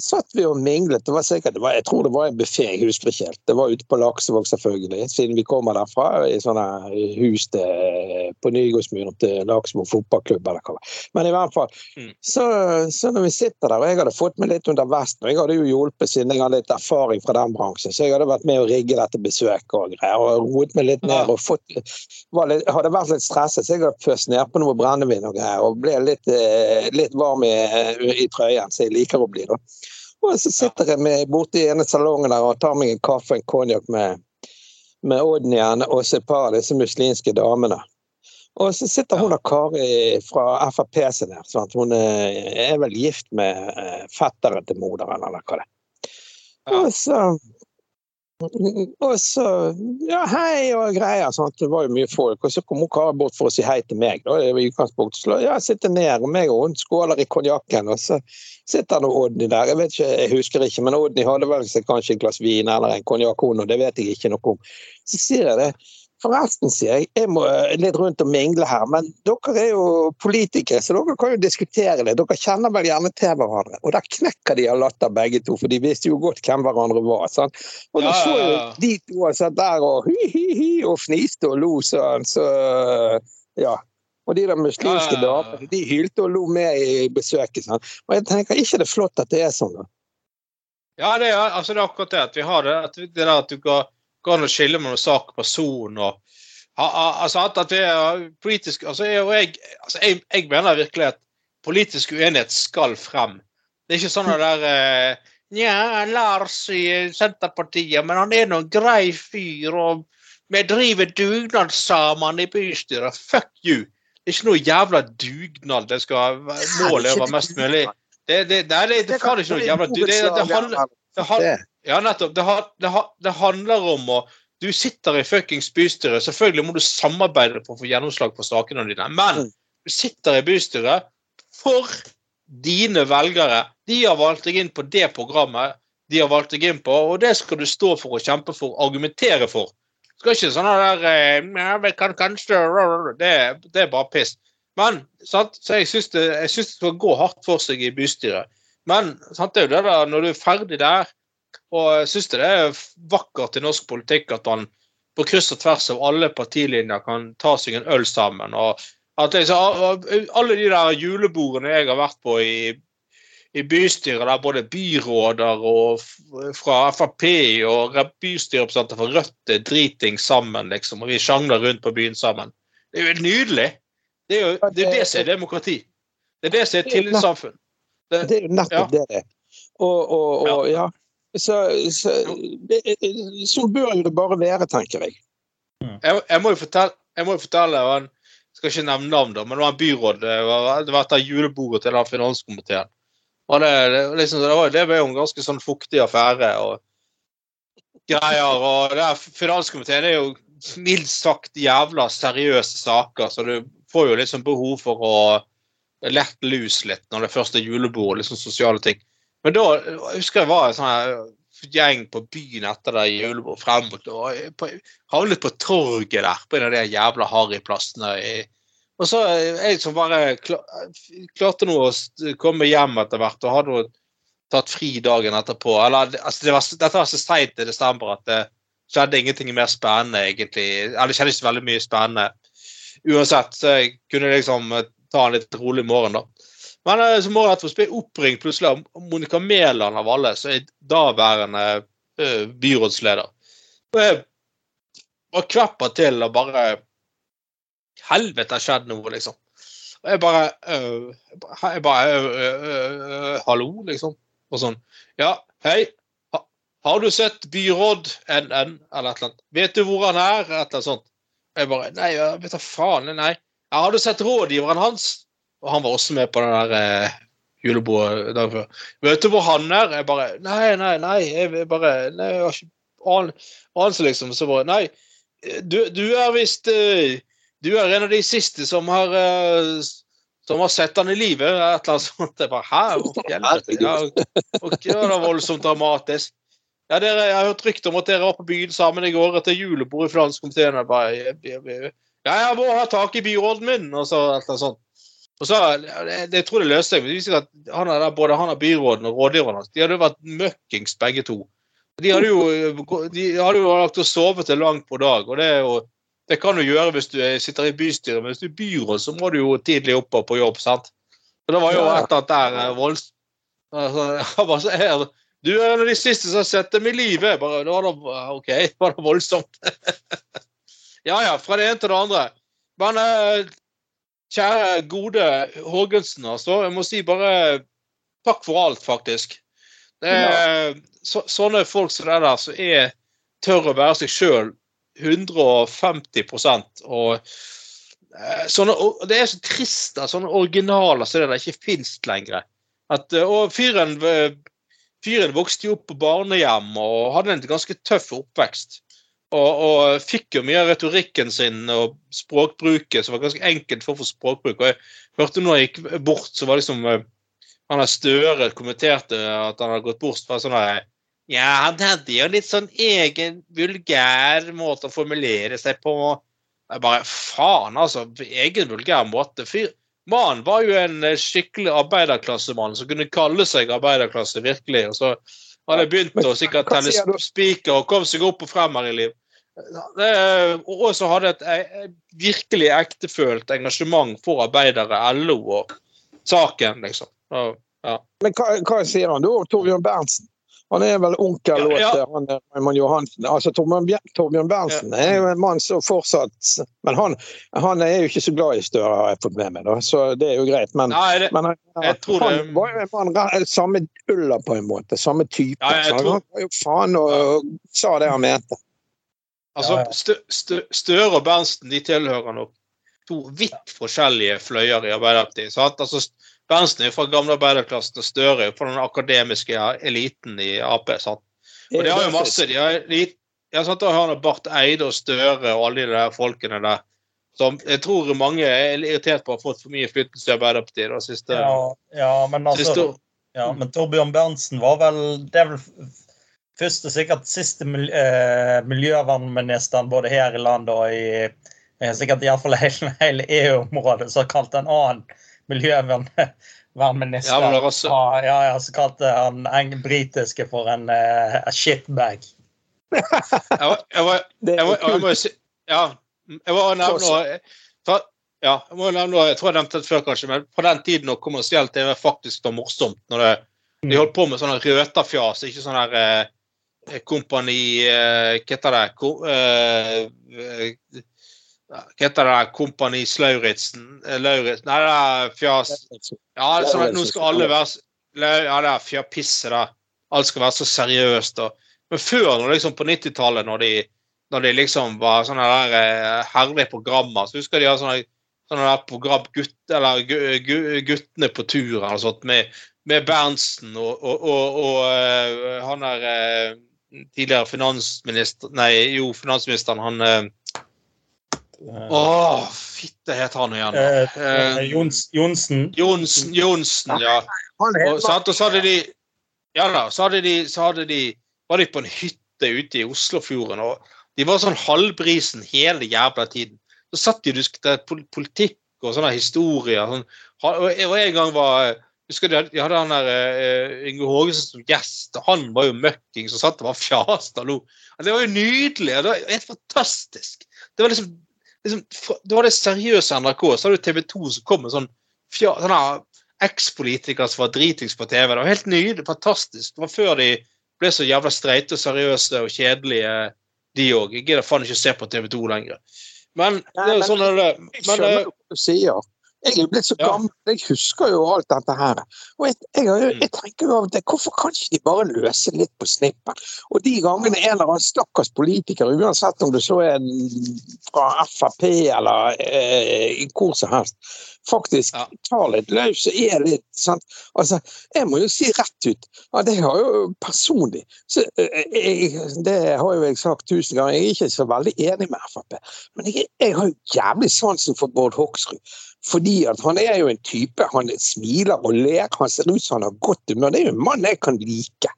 Speaker 3: satt vi og minglet. Det var sikkert, det var, jeg tror det var en buffé, jeg husker ikke helt. Det var ute på Laksevåg, selvfølgelig, siden vi kommer derfra. I sånne hus til, på Nygårdsmyren til Laksmo fotballklubb eller hva. Men i hvert fall. Mm. Så, så, når vi sitter der, og jeg hadde fått meg litt under vesten, og jeg hadde jo hjulpet siden jeg hadde litt erfaring fra den bransjen, så jeg hadde vært med å rigge dette besøket og greier, og roet meg litt ned og fått litt, Hadde vært litt stresset, så jeg hadde pøst nedpå noe brennevin og greier, og ble litt, eh, litt varm i, i trøyen, som jeg liker å bli. da. Og så sitter jeg med borte i ene salongen der og tar meg en kaffe og en konjakk med, med igjen og så et par av disse muslimske damene. Og så sitter hun og Kari fra Frp sin her. Sant? Hun er vel gift med eh, fetteren til moderen, eller hva det er. Og så og så ja, hei og greier. Sant? Det var jo mye folk. Og så kom hun Kari bort for å si hei til meg. Da. i utgangspunktet. Så ja, sitter ned, og meg og hun skåler i konjakken. Og så sitter nå Odny der. Jeg vet ikke, jeg husker ikke, men Odny hadde vel kanskje et glass vin eller en konjakk, hun, og det vet jeg ikke noe om. Så sier jeg det. Forresten, sier jeg, jeg må eh, litt rundt og mingle her, men dere er jo politikere, så dere kan jo diskutere det. Dere kjenner vel gjerne til hverandre. Og der knekker de av latter begge to, for de visste jo godt hvem hverandre var. Sant? Og da så jo de to satt der og hi-hi-hi og fniste og lo sånn, så ja. Og de der muslimske damene, de hylte og lo med i besøket. Sant? Og jeg tenker, ikke det er flott at det er sånn, da?
Speaker 2: Ja, det er, altså, det er akkurat det. At vi har det. At det der at du går går an å skille mellom sak og person. og altså at det er politisk, altså jeg, altså jeg, jeg, mener virkelig at politisk uenighet skal frem. Det er ikke sånn at det er eh, Nja, Lars i Senterpartiet, men han er nå en grei fyr, og vi driver dugnad sammen i bystyret. Fuck you! Det er ikke noe jævla dugnad det skal målet være mest mulig. Det, det, det, det, det, kan ikke noe jævla dugnad. Det, det, handler, det, handler, ja, nettopp. Det, det, det, handler om å Du sitter i fuckings bystyret. Selvfølgelig må du samarbeide for å få gjennomslag på sakene dine, men mm. du sitter i bystyret for dine velgere. De har valgt deg inn på det programmet de har valgt deg inn på, og det skal du stå for og kjempe for, argumentere for. Du Skal ikke sånn der eh, kan kanskje, det, det, er bare piss. Men sant? Så jeg syns det, det, skal gå hardt for seg i bystyret. Men sant? det er jo det der, når du er ferdig der, og jeg syns det er vakkert i norsk politikk at man på kryss og tvers av alle partilinjer kan ta seg en øl sammen. og at liksom, Alle de der julebordene jeg har vært på i, i bystyret, der både byråder og fra Frp og bystyrerepresentanter fra Rødt er driting sammen, liksom, og vi sjangler rundt på byen sammen. Det er jo nydelig. Det er jo det, det som er demokrati. Det er det som er tillitssamfunn.
Speaker 3: Det, det, er jo nettopp ja. det. Og, og, og ja. Så, så, Sånn bør det bare være, tenker jeg.
Speaker 2: Jeg, jeg, må jo fortelle, jeg må jo fortelle jeg skal ikke nevne navn, da, men det var en byråd Det var, det var etter julebordet til den finanskomiteen. Og det, det, liksom, det, var, det ble jo en ganske sånn fuktig affære og greier. og det Finanskomiteen er jo mildt sagt jævla seriøse saker, så du får jo liksom behov for å lette lus litt når det først er julebord, liksom sosiale ting. Men da jeg husker jeg var en sånn gjeng på byen etter det julebord frem og havnet på torget der, på en av de jævla harryplassene. Og så jeg som bare klarte nå å komme hjem etter hvert og hadde tatt fri dagen etterpå. Eller, altså det var, dette var så seint i desember at det skjedde ingenting mer spennende, egentlig. Eller det skjedde ikke veldig mye spennende uansett. Så jeg kunne liksom ta en litt rolig morgen, da. Men eh, så må jeg bli oppringt plutselig av Monica Mæland av alle, som er daværende uh, byrådsleder. Og jeg var kvepper til og bare Helvete, har skjedd noe, liksom. Og jeg bare øh, Jeg bare Hallo, liksom. Og sånn. Ja, hei. Ha, har du sett byråd NN, eller et eller annet? Vet du hvor han er? Et eller annet sånt. Jeg bare Nei, vet da faen. Nei. Ja, har du sett rådgiveren hans? Og han var også med på den der eh, julebordet dagen før. Vet du hvor han er? Jeg bare Nei, nei, nei. Jeg bare Nei, jeg har ikke an- anelse, liksom. Så bare Nei, du, du er visst eh, Du er en av de siste som har eh, som har sett han i live, et eller annet sånt. Jeg bare Hæ? Helvete. Ja, ok, det var voldsomt dramatisk. Ja, dere, Jeg har hørt rykter om at dere var på byen sammen i går etter julebord i finanskomiteen. Jeg bare, jeg, jeg, ja, jeg må ha tak i byråden min, og så et eller annet sånt. Og så, jeg, jeg tror det løste seg. det han er der, Både han og byråden og rådgiveren hans de hadde vært møkkings begge to. De hadde jo, de hadde jo lagt og sovet til langt på dag. og det er jo det kan du gjøre hvis du er- sitter i bystyret, men hvis du er byråd, så må du jo tidlig opp og på jobb. sant? Så Det var jo et eller annet der eh, volds... Altså, du er en av de siste som har sett dem i live. Bare, det var da, OK, det var det voldsomt. ja ja, fra det ene til det andre. Men eh, kjære, gode Hågensen, altså. Jeg må si bare takk for alt, faktisk. Det er, så, sånne folk som det der, som er tør å være seg sjøl 150% og eh, sånne, Det er så trist at sånne originaler som det der ikke fins lenger. At, eh, og fyren, fyren vokste jo opp på barnehjem og hadde en ganske tøff oppvekst. Og, og fikk jo mye av retorikken sin og språkbruket som var ganske enkelt for å få språkbruk. Og jeg hørte når jeg gikk bort, så var liksom eh, han der Støre kommenterte at han hadde gått bort fra sånn Ja, han hadde jo litt sånn egen vulgær måte å formulere seg på. Jeg bare Faen, altså. Egen vulgær måte. Fyr. Mannen var jo en skikkelig arbeiderklassemann som kunne kalle seg arbeiderklasse, virkelig. Og så hadde jeg begynt å sikkert telle spiker og kom seg opp og frem her i liv. Og så hadde et virkelig ektefølt engasjement for arbeidere, LO og saken, liksom. Og,
Speaker 3: Men hva, hva sier han da, Torbjørn Berntsen? Han er vel onkel
Speaker 2: Ja, ja.
Speaker 3: til han er Raymond Johansen. Altså, Torbjørn, Berntsen ja. Er jo en mann som fortsatt Men han, han er jo ikke så glad i Støre, har jeg fått med meg, da. så det er jo greit. Men,
Speaker 2: nei, det,
Speaker 3: men han,
Speaker 2: jeg tror
Speaker 3: han
Speaker 2: det-
Speaker 3: var jo en mann samme ulla, på en måte. Samme type.
Speaker 2: Ja, tror-
Speaker 3: Han var jo faen og sa det han mente.
Speaker 2: Altså,
Speaker 4: Ja, ja.
Speaker 2: Stø, Stø, Støre og Berntsen de tilhører nok to vidt forskjellige fløyer i Arbeiderpartiet. sant? Altså, Berntsen er jo fra gamle arbeiderklassen, og Støre er fra den akademiske eliten i Ap. sant? Og de har jo masse de har elit, ja, sant? Da har Barth Eide og Støre og alle de der folkene der. Som jeg tror mange er irritert på har fått for mye innflytelse i Arbeiderpartiet. da, siste,
Speaker 4: Ja, ja, men altså
Speaker 2: siste.
Speaker 4: Ja, men Torbjørn Berntsen var vel Det er vel først første, sikkert siste miljø, eh, miljøvernministeren både her i landet og i eh, sikkert iallfall hele, hele EU-området som kalte en annen miljøvernminister
Speaker 2: Ja, men det var så-
Speaker 4: ja, ja, så kalte han en britiske for en uh, shitbag.
Speaker 2: Jeg, var- jeg, var, jeg, var, jeg må jo si Ja, jeg må nevne for, ja, jeg må nevne, Jeg tror jeg nevnte det før, kanskje, men på den tiden når kommersiell TV faktisk var morsomt når det, De holdt på med sånne røterfjas, ikke sånn her eh, Kompani eh, Hva heter det? Ko, eh, eh, heter det? Kompani Slauritzen? Eh, Lauritz Nei, det er fjas Ja, sånn nå skal alle være Ja, det er fjapisse, da. Alt skal være så seriøst. Og. Men før, liksom på 90-tallet, når når de liksom var sånne der eh, herlige programmer, så husker de hadde sånne, sånne der program gutt, eller gu- gu- Guttene på tur eller sånt, med, med Berntsen og, og, og, og eh, han er eh, tidligere finansminister Nei, jo, finansministeren, han eh,
Speaker 4: Eh,
Speaker 2: Å, fitte het han igjen.
Speaker 4: eh,
Speaker 2: Eh,
Speaker 4: Jons, Johnsen.
Speaker 2: Johnsen, Johnsen, ja. Og, sant, og så hadde de Ja da, så hadde de, så hadde de var de på en hytte ute i Oslofjorden, og de var sånn halvbrisen hele jævla tiden. Så satt de og diskuterte politikk og sånne historier. Sånn. Og og en gang var Husker de, de hadde han der uh, Inge Hågesen som gjest, og han var jo møkking som satt og var fjast og lo. Det var jo nydelig. og Det var helt fantastisk. Det var liksom, liksom Du var det seriøse NRK. Så hadde du TV 2 som kom med sånn fja, sånn ekspolitikere som var dritings på TV. Det var helt nydelig, fantastisk. Det var før de ble så jævla streite og seriøse og kjedelige de òg. Jeg gidder faen ikke å se på TV2 lenger. Men det er jo
Speaker 3: men-
Speaker 2: sånn er det.
Speaker 3: Jeg skjønner
Speaker 2: eh,
Speaker 3: hva du sier. Jeg er jo blitt så gammel, jeg husker jo alt dette her. Og jeg, jeg,
Speaker 2: Mm.
Speaker 3: jeg tenker jo av det, hvorfor kan ikke de bare løse litt på snippen? Og de gangene en eller annen stakkars politiker, uansett om det så er en fra Frp eller eh, hvor som helst, faktisk
Speaker 2: Ja.
Speaker 3: tar litt løs og er litt sant? Altså, jeg må jo si rett ut at jeg har jo personlig så, eh, jeg, Det har jo jeg sagt tusen ganger, jeg er ikke så veldig enig med Frp. Men jeg, jeg har jo jævlig sansen for Bård Hoksrud. Fordi at han er jo en type, han smiler og ler, han ser ut som han har godt humør. Det er jo en mann jeg kan like.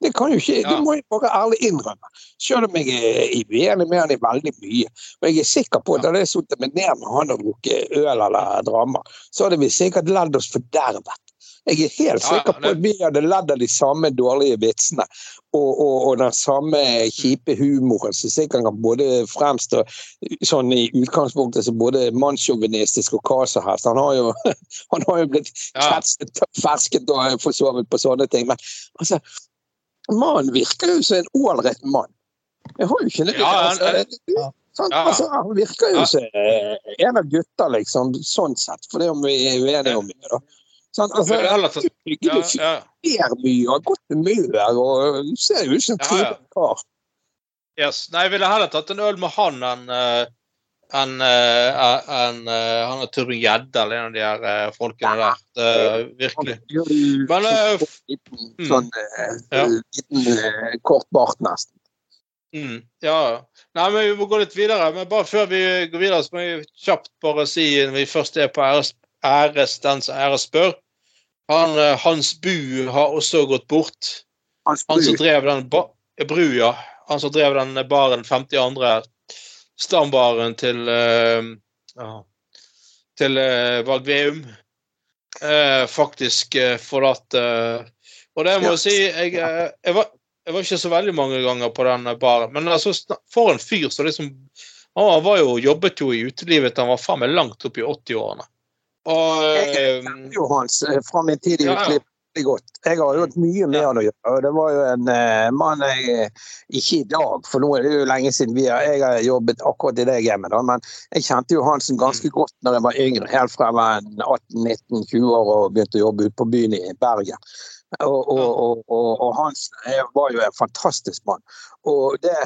Speaker 3: Det kan jo ikke,
Speaker 2: Ja.
Speaker 3: det må jeg bare ærlig innrømme. Selv om jeg er uenig med han i veldig mye. Og jeg er sikker på at hadde jeg sittet meg ned med han og drukket øl eller drama, så hadde vi sikkert ledd oss fordervet. Jeg er helt sikker på at vi hadde ledd av de samme dårlige vitsene. Og, og, og den samme kjipe humoren som sikkert kan både fremstå sånn i utgangspunktet som både mannssjåvinistisk og hva som helst. Han har jo, han har jo blitt kretset fersket og forsovet på sånne ting. Men altså, mannen virker jo som en ålreit mann. Jeg har jo ikke noe
Speaker 2: Ja, han-
Speaker 3: altså,
Speaker 4: Ja.
Speaker 2: Ja.
Speaker 3: altså, Han virker jo som en av gutta, liksom, sånn sett. For det om vi er uenige om det. da. Sant? Altså,
Speaker 2: tatt- ja, ja.
Speaker 3: Ser mye og har godt humør og ser jo ut som en trivelig kar.
Speaker 2: Yes. Nei, jeg ville heller tatt en øl med han enn en, en, uh, uh, han er Turbin Gjedde eller en av de her folkene der. Det, virkelig. Men,
Speaker 3: uh,
Speaker 2: mm.
Speaker 3: sånn eh, liten eh, kort bart, nesten.
Speaker 2: Mm, ja. Nei, men Vi må gå litt videre. Men bare før vi går videre, så må jeg kjapt bare si når vi først er på æres, den som æres bør. Han, eh, Hans Bu har også gått bort.
Speaker 3: Han
Speaker 2: Han som drev den Bru, ja. Han som drev den baren 52. stambaren til uh, til uh, Valgveum. Uh, faktisk uh, forlatt eh, Og det må jeg si jeg, eh, jeg, var, jeg var ikke så veldig mange ganger på den baren, men altså, for en fyr som liksom Han var jo, jobbet jo i utelivet, han var faen meg langt opp i 80-årene. Og kjenner
Speaker 3: jo hans eh, fra min tid i
Speaker 2: ja.
Speaker 3: godt. Jeg har hatt mye med han å gjøre. Det var jo en eh, mann jeg eh, Ikke i dag, for nå er det jo lenge siden vi har, jeg har jobbet akkurat i det gamet, men jeg kjente jo Hansen ganske
Speaker 2: Mm.
Speaker 3: godt når jeg var yngre. Helt fra jeg var 18-19-20 år og begynte å jobbe ute på byen i Bergen. Og, og, og, og, Hansen eh, var jo en fantastisk mann. Og det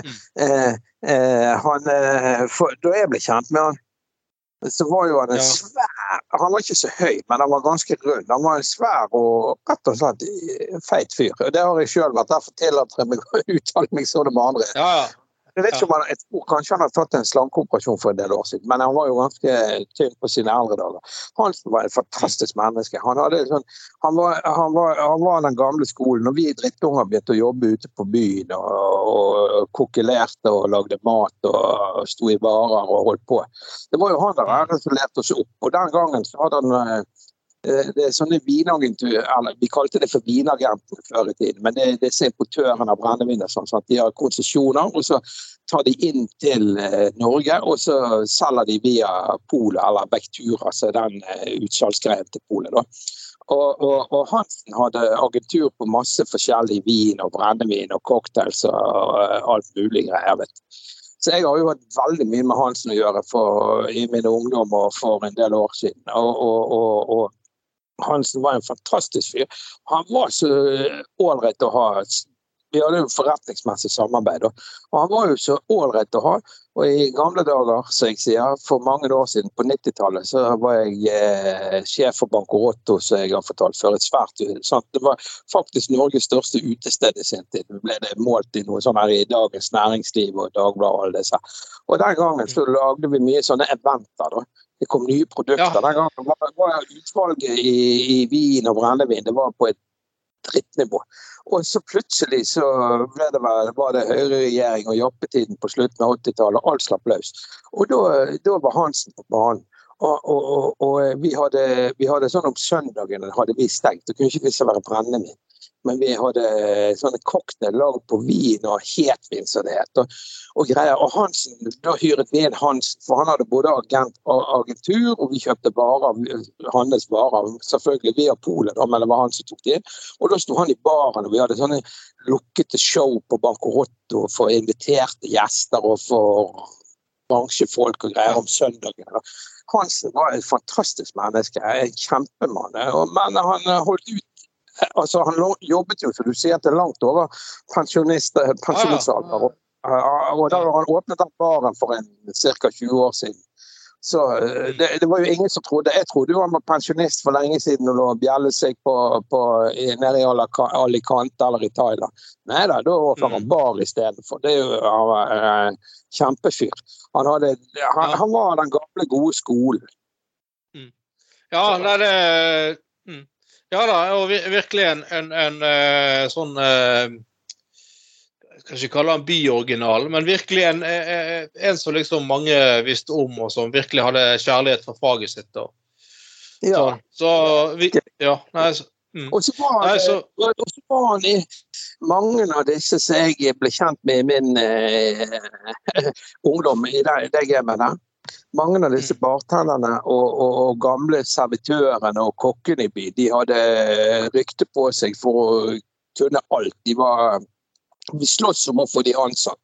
Speaker 3: eh, eh, han, eh, for, Da jeg ble kjent med han, så var jo han en
Speaker 2: Ja.
Speaker 3: svær Han var ikke så høy, men han var ganske rund. Han var en svær og rett og slett feit fyr. Og Det har jeg sjøl vært. Derfor tillater jeg meg å uttale meg sånn om andre.
Speaker 2: ja, ja.
Speaker 3: Jeg vet ikke om han, jeg tror kanskje han har tatt en slankeoperasjon for en del år siden, men han var jo ganske tynn på sine eldre dager. Hansen var et fantastisk menneske. Han, sånn, han, var, han, var, han var den gamle skolen. Når vi drittunger begynte å jobbe ute på byen og, og kokkelerte og lagde mat og sto i varer og holdt på. Det var jo han der æren som lærte oss opp. Og den gangen så hadde han eh, det er sånne vinagentur, eller Vi kalte det for vinagenter før i tiden, men det er disse importørene av brennevin sånn. sånn De har konsesjoner, og så tar de inn til eh, Norge, og så selger de via Polet eller Bektura, er den eh, utsalgsgreien til Polet. Og, og, og Hansen hadde agentur på masse forskjellig vin og brennevin og cocktails og og alt mulig greier. vet. Så jeg har jo hatt veldig mye med Hansen å gjøre for, i min ungdom og for en del år siden. Og Hansen var en fantastisk fyr. Han var så ålreit å ha. Vi hadde jo forretningsmessig samarbeid. Og han var jo så ålreit å ha. Og i gamle dager, som jeg sier, for mange år siden, på 90-tallet, så var jeg eh, sjef for Bancorotto, som jeg har fortalt før. Et svært sant? Det var faktisk Norges største utested i sin tid. Det ble det målt i noe sånn her i Dagens Næringsliv og Dagbladet og alle disse. Og den gangen så lagde vi mye sånne eventer, da. Det kom nye produkter.
Speaker 2: Ja.
Speaker 3: Den gangen var, var utvalget i, i vin og brennevin det var på et drittnivå. Og så plutselig så ble det vel, var det høyreregjering og jappetiden på slutten av 80-tallet, alt slapp løs. Og da, var Hansen på banen. Og, og, og, og vi, hadde, vi hadde sånn om søndagene hadde vi stengt, da kunne ikke vi være brennevin. Men vi hadde sånne cocktail lagd på vin og hetvin, som det het. Og, og greier. Og Hansen, da hyret vi inn Hansen, for han hadde både agent og agentur, og vi kjøpte varer, hans varer, selvfølgelig via polet, men det var han som tok det inn. Og da sto han i baren, og vi hadde sånne lukkede show på Bancorotto for inviterte gjester og for bransjefolk og greier om søndagen. Hansen var et fantastisk menneske, en kjempemann. Men han holdt ut altså Han jobbet jo, som du sier, til langt over pensjonist, pensjonistalder. Og da han åpnet den baren for ca. 20 år siden. Så eh, det, det, var jo ingen som trodde Jeg trodde jo han var pensjonist for lenge siden og lå og bjellet seg på, på, nede i Alicante eller i Thailand. Nei da, da åpner han mm. bar istedenfor. Det er jo han uh, kjempefyr. Han, hadde, han, han, var den gamle, gode skolen.
Speaker 2: Mm. Ja, det er det. Ja da, og virkelig en, en, en, eh, sånn ikke kalle han byoriginal, men virkelig en, en, som liksom mange visste om, og som virkelig hadde kjærlighet for faget sitt. Og, ja. Så, så vi, ja, nei, så,
Speaker 3: mm. Og så var, nei, så, var han i mange av disse som jeg ble kjent med i min eh, ungdom, i det, det gamet der. Mange av disse mm. bartenderne og, og, og, gamle servitørene og kokkene i by, de hadde rykte på seg for å kunne alt. De var vi sloss om å få de ansatt.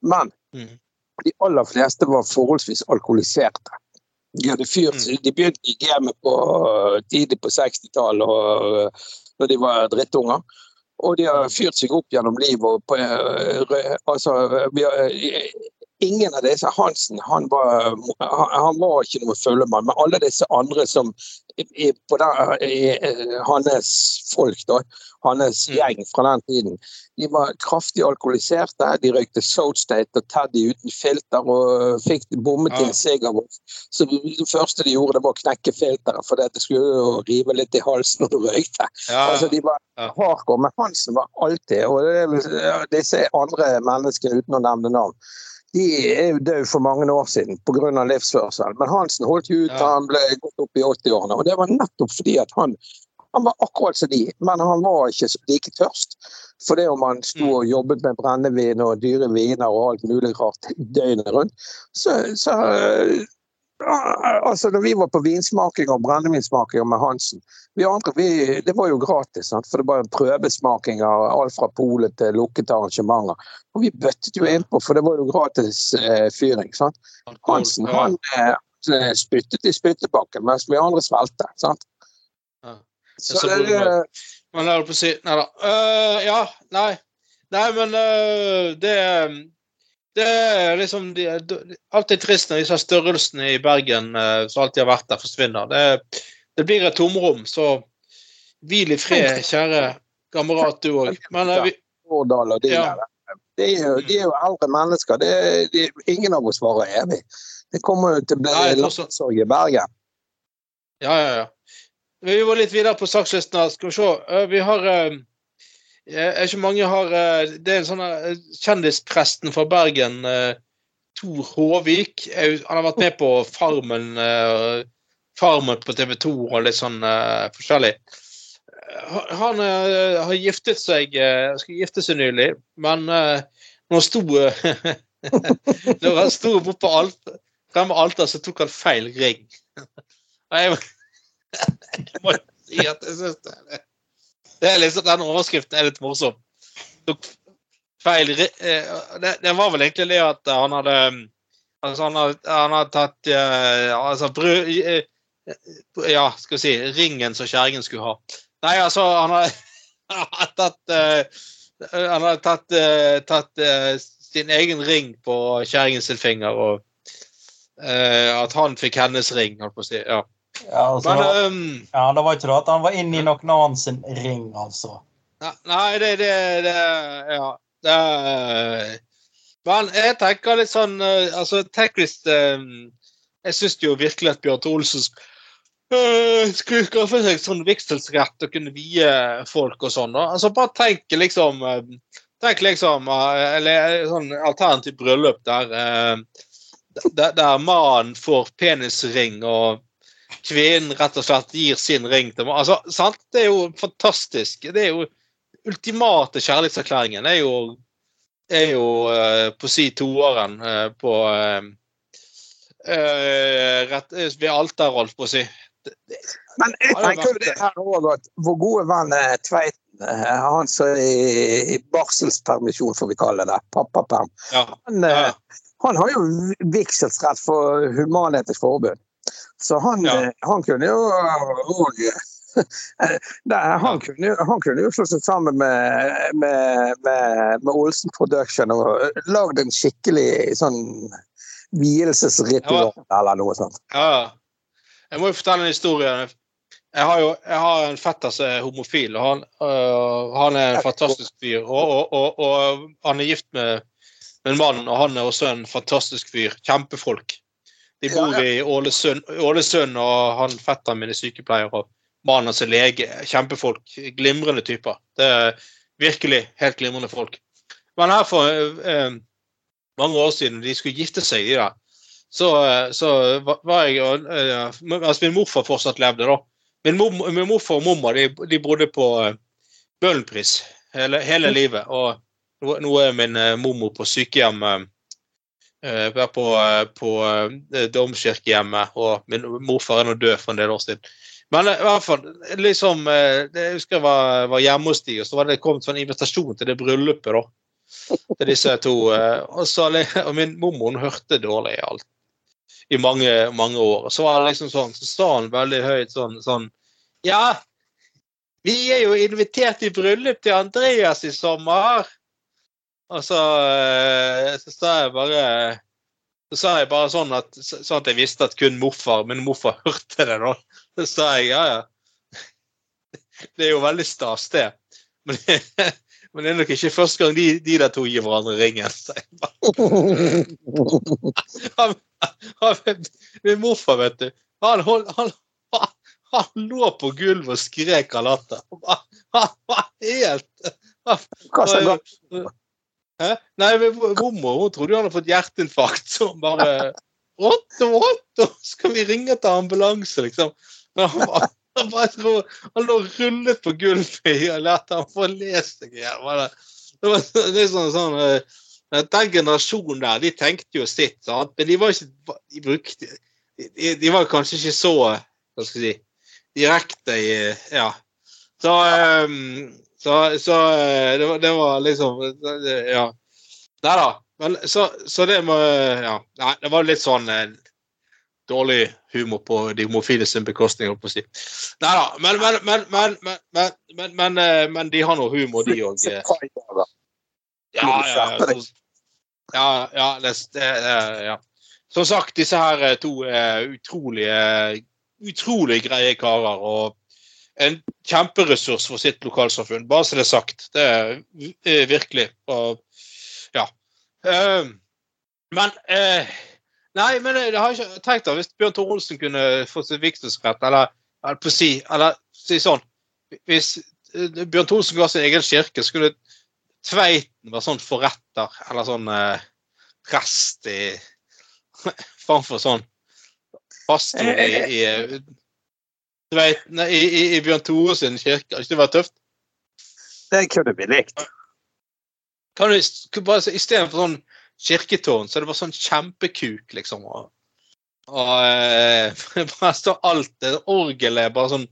Speaker 3: Men mm. de aller fleste var forholdsvis alkoholiserte. De hadde fyrt, mm. de begynte i gamet på tidlig på 60-tallet når de var drittunger. Og de har fyrt seg opp gjennom livet. og På, altså, ingen av disse Hansen han var, han var ikke noe følgemann, men alle disse andre som på den, hans folk, da, hans mm. gjeng fra den tiden, de var kraftig alkoholiserte. De røykte South State og Teddy uten filter og fikk bommet til Segervold. sigaret. Så det første de gjorde, det var å knekke filteret, for det skulle jo rive litt i halsen når du røykte. Ja. Altså, de var ja. hardcore. Men Hansen var alltid Og disse andre menneskene, uten å nevne navn, de er jo døde for mange år siden pga. livsførsel. Men Hansen holdt jo ut ja. han ble gått opp i 80-årene. Og det var nettopp fordi at han han var akkurat som de, men han var ikke like tørst. For det om han sto og jobbet med brennevin og dyre viner og alt mulig rart døgnet rundt, så, så altså når vi var på vinsmaking og brennevinsmaking med Hansen vi andre, vi, Det var jo gratis, sant? for det var en prøvesmaking av alt fra polet til lukkede arrangementer. Og vi bøttet jo innpå, for det var jo gratis eh, fyring. Sant? Hansen han eh, spyttet i spyttebakken, mens vi andre svelte. sant?
Speaker 2: Så det, Man holder på å si Nei da. Uh, ja, nei. Nei, men uh, det det er liksom de, alltid trist når disse størrelsene i Bergen uh, som alltid har vært der, forsvinner. Det, det blir et tomrom, så hvil i fred, kjære kamerat, du òg. Men uh, vi
Speaker 3: ja. De er, jo, de er jo eldre mennesker. Det, de, ingen av oss varer evig. Det kommer jo til å bli landssorg i Bergen.
Speaker 2: Ja, ja, ja. Vi var litt videre på sakslisten. Skal vi se. Eh, vi har eh, er ikke mange har eh, Det er en sånn kjendispresten fra Bergen, Tor Håvik. Han har vært med på Farmen, Farmen på TV 2 og litt sånn forskjellig. Han har giftet seg skal gifte seg nylig, men når han sto Når han sto oppe på alt, fremme alteret, så tok han feil ring. Jeg jeg må si at jeg syns det, liksom, Den overskriften er litt morsom. Feil eh, det, det, var vel egentlig det at han hadde Altså, han hadde, han hadde tatt uh, altså, brød, uh, Ja, skal vi si ringen som kjerringen skulle ha. Nei, altså, han hadde, tatt Han hadde tatt, tatt sin egen ring på kjerringen sin finger, og at han fikk hennes ring, holdt på å si. ja.
Speaker 4: Ja, altså, Men, um, ja, det var ikke det at han var inne i noen annen sin ring, altså.
Speaker 2: Nei, det, det, det Ja. Det, men jeg tenker litt sånn uh, Altså, tenk hvis uh, Jeg syns jo virkelig at Bjørn Olsen uh, skulle skaffe seg sånn vigselsrett og kunne vie folk og sånn. Altså, bare tenk liksom Tenk liksom Eller sånn alternativt bryllup der, der, der mannen får penisring og kvinnen rett og slett gir sin ring til. Altså, sant? Det er jo fantastisk. Det er jo ultimate kjærlighetserklæringen er jo, er jo uh, på si toåren uh, på uh, eh, rett, ved alteret, holdt på å si. Det- det-
Speaker 3: Men jeg
Speaker 2: det
Speaker 3: tenker jo det her også at vår gode venn eh, Tveiten, eh, han som er i i barselspermisjon, får vi kalle det, pappaperm,
Speaker 2: Ja.
Speaker 3: han, eh,
Speaker 2: Ja.
Speaker 3: han har jo vigselsrett for Human-Etisk Forbund. Så han,
Speaker 2: Ja.
Speaker 3: eh, han kunne jo òg han, kunne han kunne jo slå seg sammen med, med, med, med Olsen Production og lagd en skikkelig sånn vielsesritual eller noe sånt.
Speaker 2: Ja. Jeg må jo fortelle en historie. Jeg har jo jeg har en fetter som er homofil, og han, øh, han er en fantastisk fyr. Og, og, og, og han er gift med, med en mann, og han er også en fantastisk fyr. Kjempefolk. De bor
Speaker 3: Ja,
Speaker 2: i Ålesund, Ålesund, og han fetteren min er sykepleier, og mannen hans er lege. Kjempefolk. Glimrende typer. Det er virkelig helt glimrende folk. Men her for eh, mange år siden, de skulle gifte seg, de der, så, eh, så var- jeg og eh, Mens min morfar fortsatt levde, da. Min, mor, min morfar og mormor de, de bodde på eh, Bøhlenpris hele, hele livet. Og nå, nå er min eh, mormor på sykehjem eh, eh, på, eh, på eh, Domkirkehjemmet, og min morfar er nå død for en del år siden. Men eh, i hvert fall, liksom eh, Jeg husker jeg var, var hjemme hos de, og så var det kommet en invitasjon til det bryllupet, da. Til disse to. eh, Og, så, og min mormor hørte dårlig i alt i mange, mange år. Så var det liksom sånn, så sa han veldig høyt sånn, sånn Ja, vi er jo invitert i bryllup til Andreas i sommer. Og så, eh, så sa jeg bare så sa jeg bare sånn at, sånn at jeg visste at kun morfar min morfar hørte det. da. Så sa jeg ja, ja. Det er jo veldig stas, det. Men, men det er nok ikke første gang de, de der to gir hverandre ringen. Så jeg bare. Han, han, min morfar, vet du, han, hold, han, han, han lå på gulvet og skrek av latter. Han, han var helt Nei, men mormor trodde hun hadde fått hjerteinfarkt. Så hun bare Otto, Otto, skal vi ringe etter ambulanse, liksom? Men han, var- han, bare, han lå rullet på gulvet i latter. Han få lest seg i hjel. Det var- er sånn, sånn eh, Den generasjonen der, de tenkte jo sitt, sant? men de var ikke De brukte de, de var kanskje ikke så Hva skal jeg si direkte i Ja. Så, ehm, så, så eh, det, var, det var liksom Ja. Nei da. Men så, så det må Ja. Nei, det var litt sånn eh, dårlig humor på de homofile sin bekostning, holdt på å si. Nei da. Men, men, men, men, eh, de har noe humor, de òg. Ja, ja, ja. Ja, det, det, ja. Som sagt, disse her eh, to er utrolige, utrolig greie karer. Og en kjemperessurs for sitt lokalsamfunn. Bare så det er sagt. Det er virkelig. Og ja. Eh, Men eh, Nei, men jeg har ikke tenkt da, hvis Bjørn Tore Olsen kunne fått sitt vigselsrett, eller, eller på si Eller si sånn Hvis eh, Bjørn Tore Olsen ga sin egen kirke, skulle Tveiten være sånn forretter, eller sånn eh, prest i Framfor sånn pastor i, i, Tveiten, i, i, i Bjørn Tore sin kirke. Hadde ikke det vært tøft?
Speaker 3: Det kunne vi likt.
Speaker 2: Kan du bare se, Istedenfor sånn kirketårn, så er det bare sånn kjempekuk, liksom. Og, og eh, bare står alt det Orgelet er bare sånn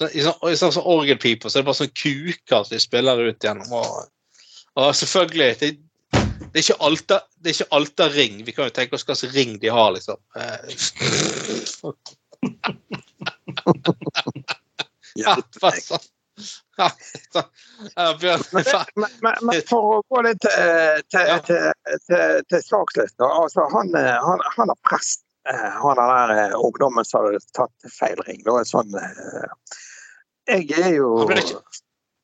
Speaker 2: sånn- i sånn, i sånn, sånn orgelpiper, så er det bare sånn kuker som de spiller ut gjennom. Og, og selvfølgelig det, det er ikke alter, det er ikke alterring. Vi kan jo tenke oss hva slags ring de har, liksom. Eh, ja, sånn. Ja, så, Bjørn,
Speaker 3: Men, men, men, men for å gå litt til, til, til, til, til sakslisten altså, han, eh, han, han er prest. eh, Han er der ungdommen som hadde tatt feil ring. Da, sånn, eh, jeg er jo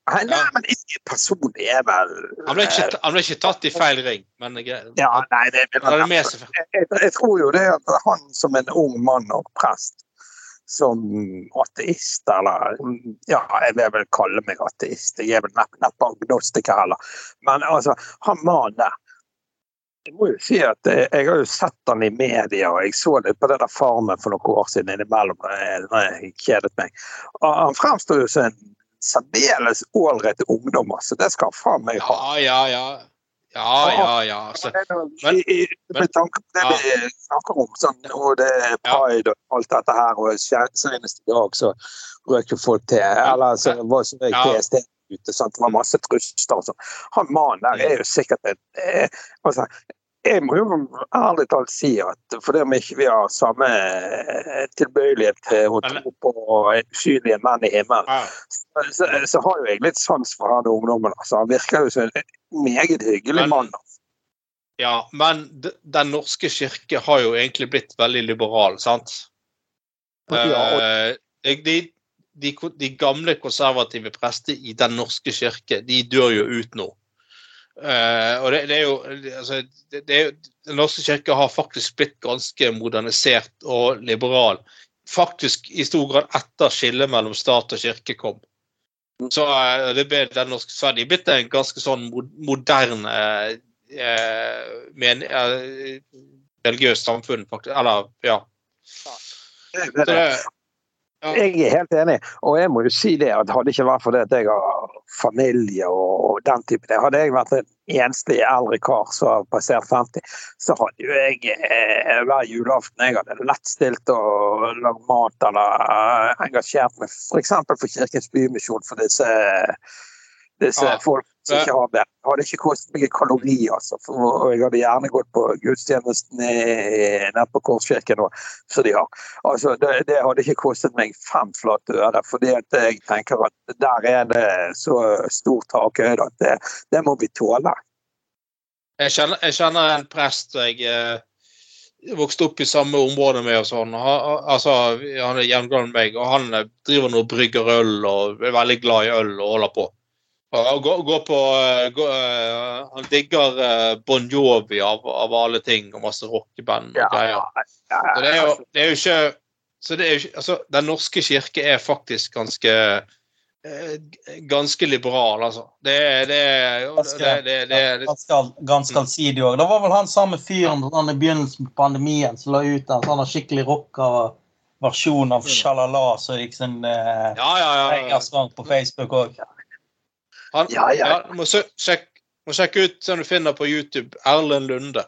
Speaker 3: Nei,
Speaker 2: Ja.
Speaker 3: men jeg personlig er vel
Speaker 2: Han ble, ikke, han ble ikke tatt i feil ring, men jeg,
Speaker 3: Ja, nei, det jeg, jeg, jeg tror jo det at han som en ung mann og prest, som ateist, eller Ja, jeg vil vel kalle meg ateist. Jeg er vel neppe, nepp agnostiker heller. Men altså, han mannen der Jeg må jo si at jeg, jeg har jo sett han i media, og jeg så litt på det der Farmen for noen år siden innimellom da jeg, kjedet meg. Og han fremstår jo som en særdeles ålreit ungdommer, så det skal faen meg ha.
Speaker 2: Ja, ja, ja. Ja, ja, ja. Så,
Speaker 3: Men, I, i, med tanke på det
Speaker 2: Ja.
Speaker 3: vi snakker om, sånn, og det er pride og alt dette her, og senest i dag så røk jo folk til Eller så var så røyk. PST ute, sant? det var masse trusler og sånn. Han mannen der er jo sikkert en eh, altså, jeg må jo ærlig talt si at fordi om ikke vi har samme eh, tilbøyelighet til å tro på usynlige menn i himmelen,
Speaker 2: ja.
Speaker 3: så, så har jo jeg litt sans for han ungdommen. Altså. Han virker jo som en meget hyggelig
Speaker 2: Men-
Speaker 3: mann. Altså.
Speaker 2: ja, men Den norske kirke har jo egentlig blitt veldig liberal, sant?
Speaker 3: Ja, og-
Speaker 2: Eh, de, de, de gamle konservative prester i Den norske kirke, de dør jo ut nå. Eh, og det, det er jo altså, det, det er Den norske kirke har faktisk blitt ganske modernisert og liberal. Faktisk i stor grad etter skillet mellom stat og kirke kom. Så uh, det ble den norske Sverige er blitt en ganske sånn mo- moderne uh, men, religiøst samfunn, faktisk. Eller, ja. Så det,
Speaker 3: Jeg er helt enig, og jeg må jo si det at hadde ikke vært for det at jeg har familie og den type det, hadde jeg vært en enslig eldre kar som har passert 50, så hadde jo jeg eh, hver julaften jeg hadde lettstilt og lagd mat eller engasjert meg f.eks. For, for Kirkens Bymisjon for disse, disse
Speaker 2: Ja.
Speaker 3: folk som ikke har det. Det hadde ikke kostet meg en kalori, altså. For, jeg hadde gjerne gått på gudstjenesten nede på Korskirken så de har. Altså, det, det hadde ikke kostet meg fem flate øre, fordi at jeg tenker at der er det så stort takhøyde at det, det må vi tåle.
Speaker 2: jeg, kjenner, jeg kjenner en prest jeg eh, vokste opp i samme område med og sånn. Han, altså, han er jevngammel med meg, og han driver nå brygger øl og er veldig glad i øl og holder på. Gå, går på gå, går, eh, Han digger uh, Bon Jovi av, av alle ting, og masse rockeband og greier. Så det er jo, det er jo ikke så det er jo altså, Den norske kirke er faktisk ganske eh, ganske liberal, altså. Det er
Speaker 4: Ganske, allsidig òg. Det var vel han samme fyren sånn, i begynnelsen på pandemien som la ut en sånn skikkelig rocka versjon av Shalala som gikk sin eh,
Speaker 2: Ja, ja, ja.
Speaker 4: på Facebook òg.
Speaker 2: Han,
Speaker 3: Ja, ja.
Speaker 2: ja, må, sø sjekke, må sjekke ut som du finner på YouTube. Erlend Lunde.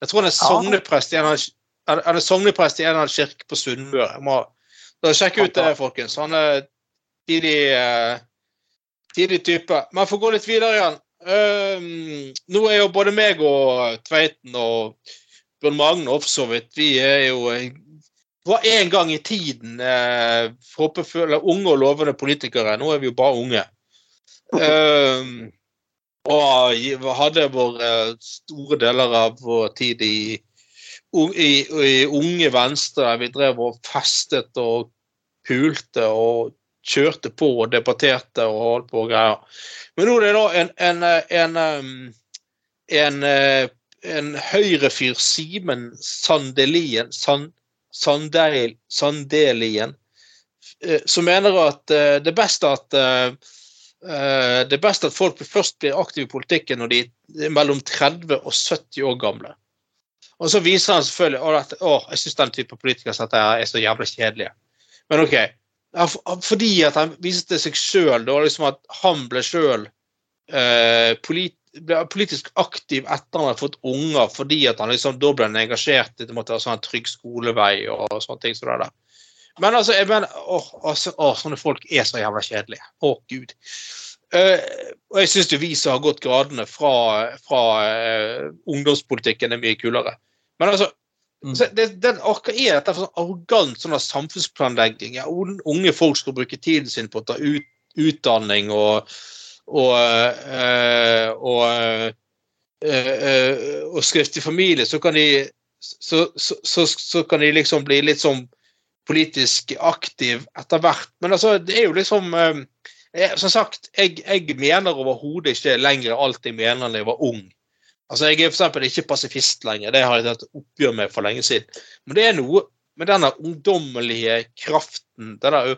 Speaker 2: Jeg tror han er sogneprest i en er eller annen kirke på Sunnmøre. Sjekk ut det, folkens. Han er tidlig, eh, tidlig type. Men for å gå litt videre igjen. um, nå er jo både meg og Tveiten og Bjørn Magne for så vidt Vi er jo på var en gang i tiden eh, håpefulle, unge og lovende politikere. Nå er vi jo bare unge. Ehm, og hadde eh, store deler av vår tid i, i, i Unge Venstre. Vi drev og festet og pulte og kjørte på og debatterte og holdt på og greier. Men nå er det da en, en, en, um, en, eh, en høyrefyr, Simen Sandelien, San, Sandeil, Sandelien, eh, som mener at eh, det er best at det er best at folk først blir aktive i politikken når de er mellom 30 og 70 år gamle. Og så viser han selvfølgelig at, å jeg syns den type politikere er så jævlig kjedelige. Men OK. Fordi at han viste seg sjøl, liksom at han ble sjøl eh, ble politisk aktiv etter han hadde fått unger, fordi at han liksom da ble han engasjert i være sånn trygg skolevei og sånne ting som det der. Men altså, jeg mener, åh, altså, åh, sånne folk er så jævla kjedelige. Å, gud. Uh, og jeg syns jo vi som har gått gradene fra, fra uh, ungdomspolitikken, er mye kulere. Men altså,
Speaker 4: Mm.
Speaker 2: så det, den orker er dette for sånn arrogant sånn samfunnsplanlegging. Ja, unge folk skal bruke tiden sin på å ta ut, utdanning og og, eh, og, eh, eh, og skriftig familie, så kan de så, så, så, så kan de liksom bli litt sånn politisk aktiv etter hvert. Men altså, det er jo liksom eh, jeg, Som sagt, jeg, jeg mener overhodet ikke lenger alt jeg mener da jeg var ung. Altså, Jeg er eksempel ikke pasifist lenger, det har jeg tatt oppgjør med for lenge siden. Men det er noe med denne ungdommelige kraften, det der,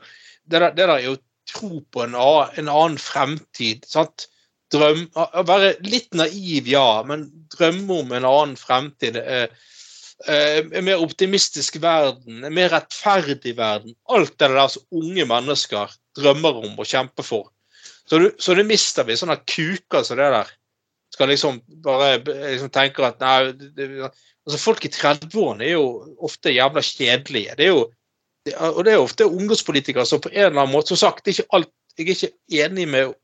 Speaker 2: det der, det der er jo tro på en annen, en annen fremtid. sant? Drøm, være litt naiv, ja, men drømme om en annen fremtid. Eh, en mer optimistisk verden, en mer rettferdig verden. Alt det der som unge mennesker drømmer om og kjemper for. Så, du, så det mister vi sånne kuker som det der. Skal liksom bare liksom tenker at nei det, altså Folk i 30-årene er jo ofte jævla kjedelige. Det er jo, og det er ofte ungdomspolitikere som på en eller annen måte Som sagt, ikke alt, jeg er ikke enig med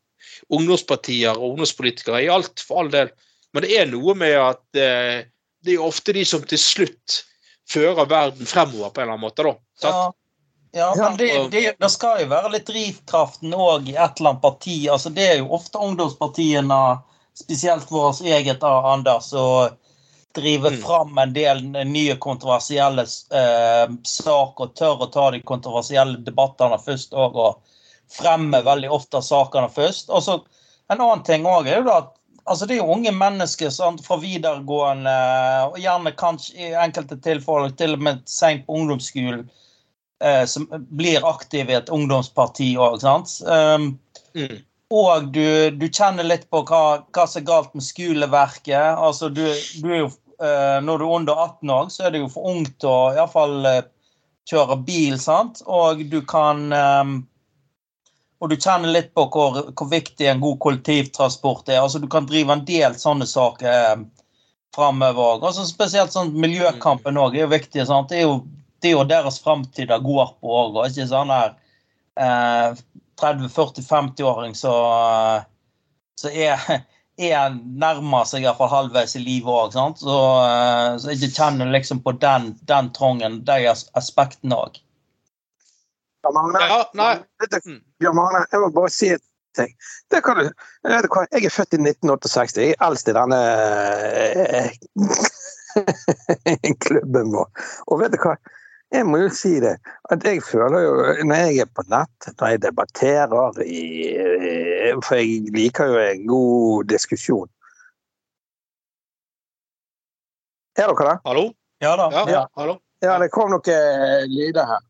Speaker 2: ungdomspartier og ungdomspolitikere i alt, for all del. Men det er noe med at eh, det er jo ofte de som til slutt fører verden fremover på en eller annen måte. da.
Speaker 4: Ja. Ja, men det, det, det, skal jo være litt drivkraften òg i et eller annet parti. altså Det er jo ofte ungdomspartiene, spesielt vårt eget av Anders, som driver mm. fram en del nye kontroversielle eh, saker. Tør å ta de kontroversielle debattene først òg, og fremme veldig ofte sakene først. Og så En annen ting òg er jo da at altså det er jo unge mennesker sant, fra videregående, og gjerne kanskje i enkelte tilfeller til og med seint på ungdomsskolen, eh, som blir aktive i et ungdomsparti òg. Um, mm. Og du, du, kjenner litt på hva, hva, som er galt med skoleverket. Altså, du, du er jo, eh, når du er under 18 år, så er det jo for ungt å iallfall eh, kjøre bil, sant? Og du kan um, og du kjenner litt på hvor, hvor, viktig en god kollektivtransport er. altså Du kan drive en del sånne saker eh, framover. Altså, spesielt sånn miljøkampen òg er jo viktig. Sant? Det er jo, det er jo deres framtid det går på òg, ikke sånn her eh, 30-40-50-åring som så er, er nærmer seg iallfall halvveis i livet òg. Så, eh, så jeg kjenner liksom på den, den trangen, de aspektene òg.
Speaker 3: Bjørn Magne, ja, mm. Bjørn Magne, jeg må bare si et ting. Det kan du, jeg er født i 1968. Jeg er eldst i denne eh, klubben vår. Og vet du hva? Jeg må jo si det, at jeg føler jo når jeg er på nett, når jeg debatterer i For jeg liker jo en god diskusjon. Er dere det?
Speaker 2: Hallo?
Speaker 4: Ja da.
Speaker 2: Ja, ja. Hallo?
Speaker 3: ja det kom noen lyder her.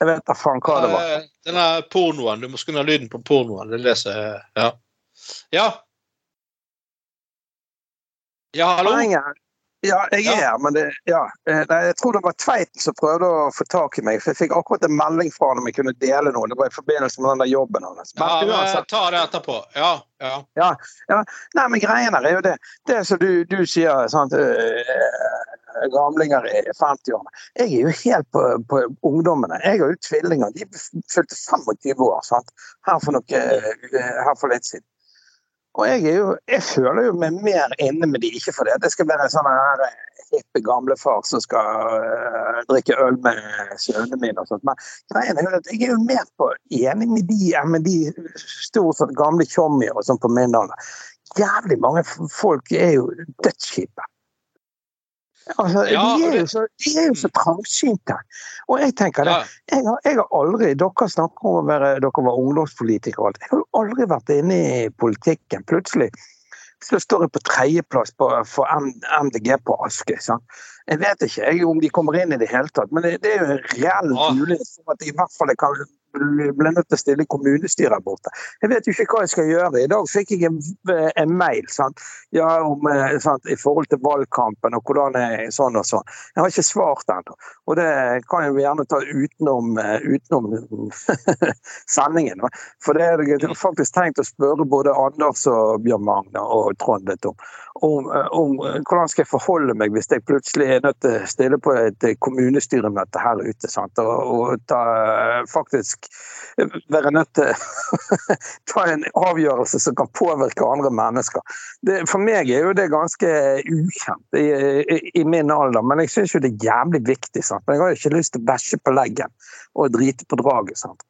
Speaker 3: Jeg vet da faen hva det var.
Speaker 2: Eh, denne pornoen. Du må skru ned lyden på pornoen. Det leser. Ja. Ja. Ja, hallo?
Speaker 3: Ja, jeg er her, men det, ja. Eh, nei, jeg tror det var Tveiten som prøvde å få tak i meg. for Jeg fikk akkurat en melding fra ham om jeg kunne dele noe. Det var i forbindelse med den der jobben hans.
Speaker 2: Ja, men, ta det etterpå. Ja, ja.
Speaker 3: ja, ja. Nei, men greien her er jo det. Det som du, du sier, sant øh, gamlinger i 50-årene. Jeg er jo helt på, på, ungdommene. Jeg har jo tvillinger. De fylte 25 år sant? Her for, noe, eh, her for litt siden. Og jeg, er jo, jeg føler jo meg mer inne med de, ikke fordi det skal være en sånn her eh, hippe gamlefar som skal uh, drikke øl med sønnene mine og sånt. Men greien er jo at jeg er jo mer på enig med de enn med de store sånn, gamle tjommier og sånn på min alder. Jævlig mange folk er jo dødskjipe. Altså, ja, de, er jo så, de så trangsynte. Og jeg tenker det, jeg har, jeg har, aldri Dere snakker om å være, dere var ungdomspolitikere og alt. Jeg har jo aldri vært inne i politikken. Plutselig så står jeg på tredjeplass for MDG på Askøy. Jeg vet ikke jeg, om de kommer inn i det hele tatt, men det, det er jo en reell mulighet for at de i hvert fall kan ble nødt til å stille kommunestyret her borte. Jeg vet jo ikke hva jeg skal gjøre. I dag fikk jeg en, en mail sant? Ja, om, eh, sant? i forhold til valgkampen og hvordan er sånn og sånn. Jeg har ikke svart ennå. Og det kan jeg gjerne ta utenom, eh, utenom sendingen. For det er faktisk tenkt å spørre både Anders og Bjørn Magne og Trond litt om. Om, eh, om, hvordan skal jeg forholde meg hvis jeg plutselig er nødt til å stille på et kommunestyremøte her ute. Sant? Og, og ta, faktisk være nødt til å ta en avgjørelse som kan påvirke andre mennesker. Det, for meg er jo det ganske ukjent i, i, i min alder, men jeg syns jo det er jævlig viktig. Sant? Men jeg har jo ikke lyst til å bæsje på leggen og drite på draget. Sant?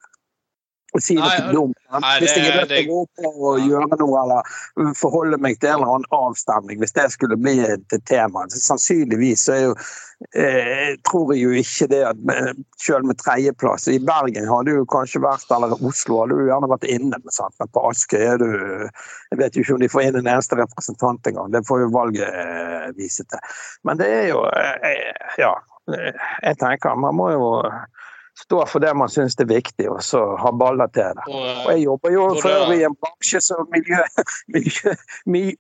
Speaker 3: Si noe dumt. Hvis jeg er nødt til å gå opp og gjøre noe eller forholde meg til en eller annen avstemning, hvis det skulle bli et tema. Så sannsynligvis så er jo eh, tror jeg jo ikke det at selv med tredjeplass I Bergen hadde jo kanskje vært, eller Oslo hadde jo gjerne vært inne, med sant? men på Askøy er du Jeg vet jo ikke om de får inn en eneste representant engang. Det får jo valget eh, vise til. Men det er jo eh, Ja. Jeg tenker man må jo stå for det man syns er viktig, og så ha baller til det.
Speaker 2: Og,
Speaker 3: Og jeg jobber jo
Speaker 2: før
Speaker 3: for øvrig i en bransje som miljø, miljø,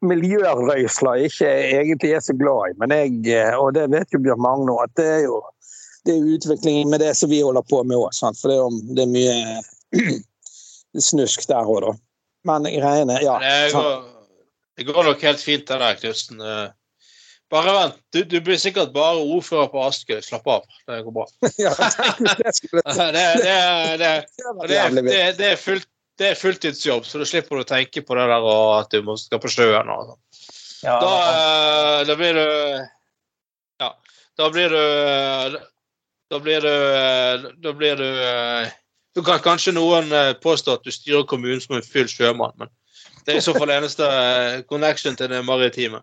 Speaker 3: miljørøysler ikke egentlig er så glad i. Men jeg, eh, og det vet jo Bjørn Magne, at det er jo det er utviklingen med det som vi holder på med òg. For det er, jo- det er mye snusk der òg, da. Men greiene Ja.
Speaker 2: det, går, det går nok helt fint, det der, Knutsen. Bare vent. Du, du blir sikkert bare ordfører på Askøy. Slapp av. Det går bra.
Speaker 3: Ja, det skulle
Speaker 2: Det, det, det, det, det, er, fullt, det fulltidsjobb, så da slipper du å tenke på det der og at du må skal på sjøen. og sånn.
Speaker 4: Ja,
Speaker 2: Da, eh, da blir du Ja. Da blir du Da blir du Da blir du eh, Du kan kanskje noen eh, påstå at du styrer kommunen som en full sjømann, men det er i så fall eneste connection til det maritime.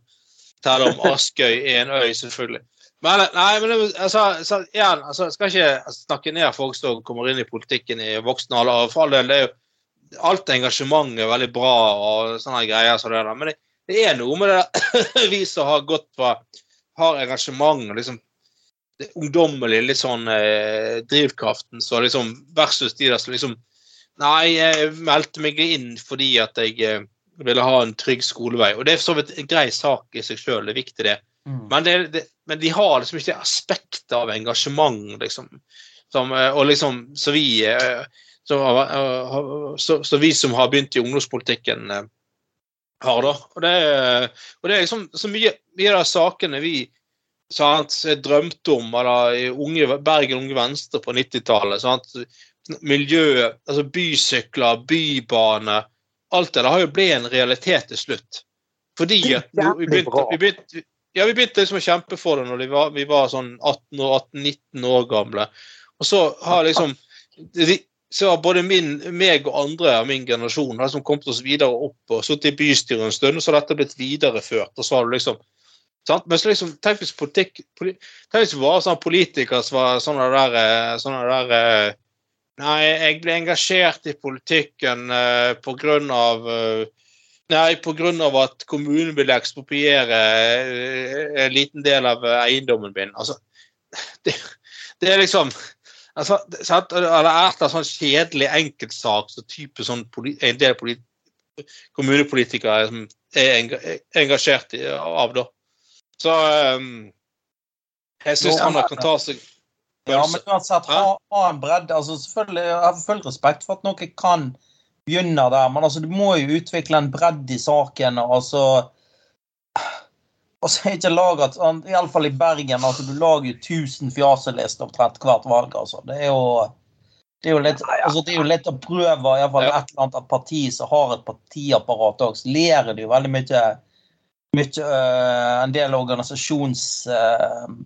Speaker 2: Selv om Askøy er en øy, selvfølgelig. Men nei, men altså, så, igjen, altså, jeg skal ikke snakke ned folk som kommer inn i politikken i voksen alder. For all del, det er jo alt engasjement er veldig bra og sånne greier som det der. Men det, det er noe med det vi som har gått på har engasjement og liksom det ungdommelige, litt sånn eh, drivkraften, så liksom versus de der som liksom Nei, jeg meldte meg inn fordi at jeg eh, ville ha en trygg skolevei. Og det er for så vidt en grei sak i seg sjøl, det er viktig, det.
Speaker 4: Mm.
Speaker 2: Men, det, det, men de har liksom ikke aspektet av engasjement, liksom. Som, eh, og liksom, så vi eh, så, eh, så, så vi som har begynt i ungdomspolitikken, har, da. Og det, og det er liksom så mye, mye av de sakene vi sant, drømte om, eller i unge, Bergen Unge Venstre på 90-tallet. Miljø, altså bysykler, bybane. Alt det der har jo blitt en realitet til slutt. Fordi at vi begynte, vi begynte, ja, vi begynte liksom å kjempe for det når vi var, vi var sånn 18 og 18-19 år gamle. Og så har liksom så har både min, meg og andre av min generasjon har liksom kommet oss videre opp og sittet i bystyret en stund, og så har dette blitt videreført. og så har du liksom sant? Men så liksom, tenk hvis politikk poli, Tenk hvis det var sånn politikere som var sånne der, eh, sånne der eh, Nei, jeg ble engasjert i politikken eh, av eh, Nei, pga. at kommunen ville ekspropriere eh, en liten del av eh, eiendommen min. Altså, det, det er liksom altså, det- sant? Eller et eller sånn kjedelig enkeltsak så type sånn en del polit, kommunepolitikere som er er engasjert i, av, da. Så um, jeg syns han kan ta seg
Speaker 4: Ja, men uansett, ha, ha en bredde. altså selvfølgelig, Jeg har full respekt for at noe kan begynne der, men altså, du må jo utvikle en bredde i saken. altså og så er ikke laget, alle Iallfall i Bergen, altså du lager jo 1000 fjaselister omtrent hvert valg. altså. Det er jo det er jo litt, altså det er jo litt å prøve i alle fall
Speaker 2: Ja.
Speaker 4: et eller annet parti som har et partiapparat òg. Så lærer de jo veldig mye, mye øh, En del organisasjons... òg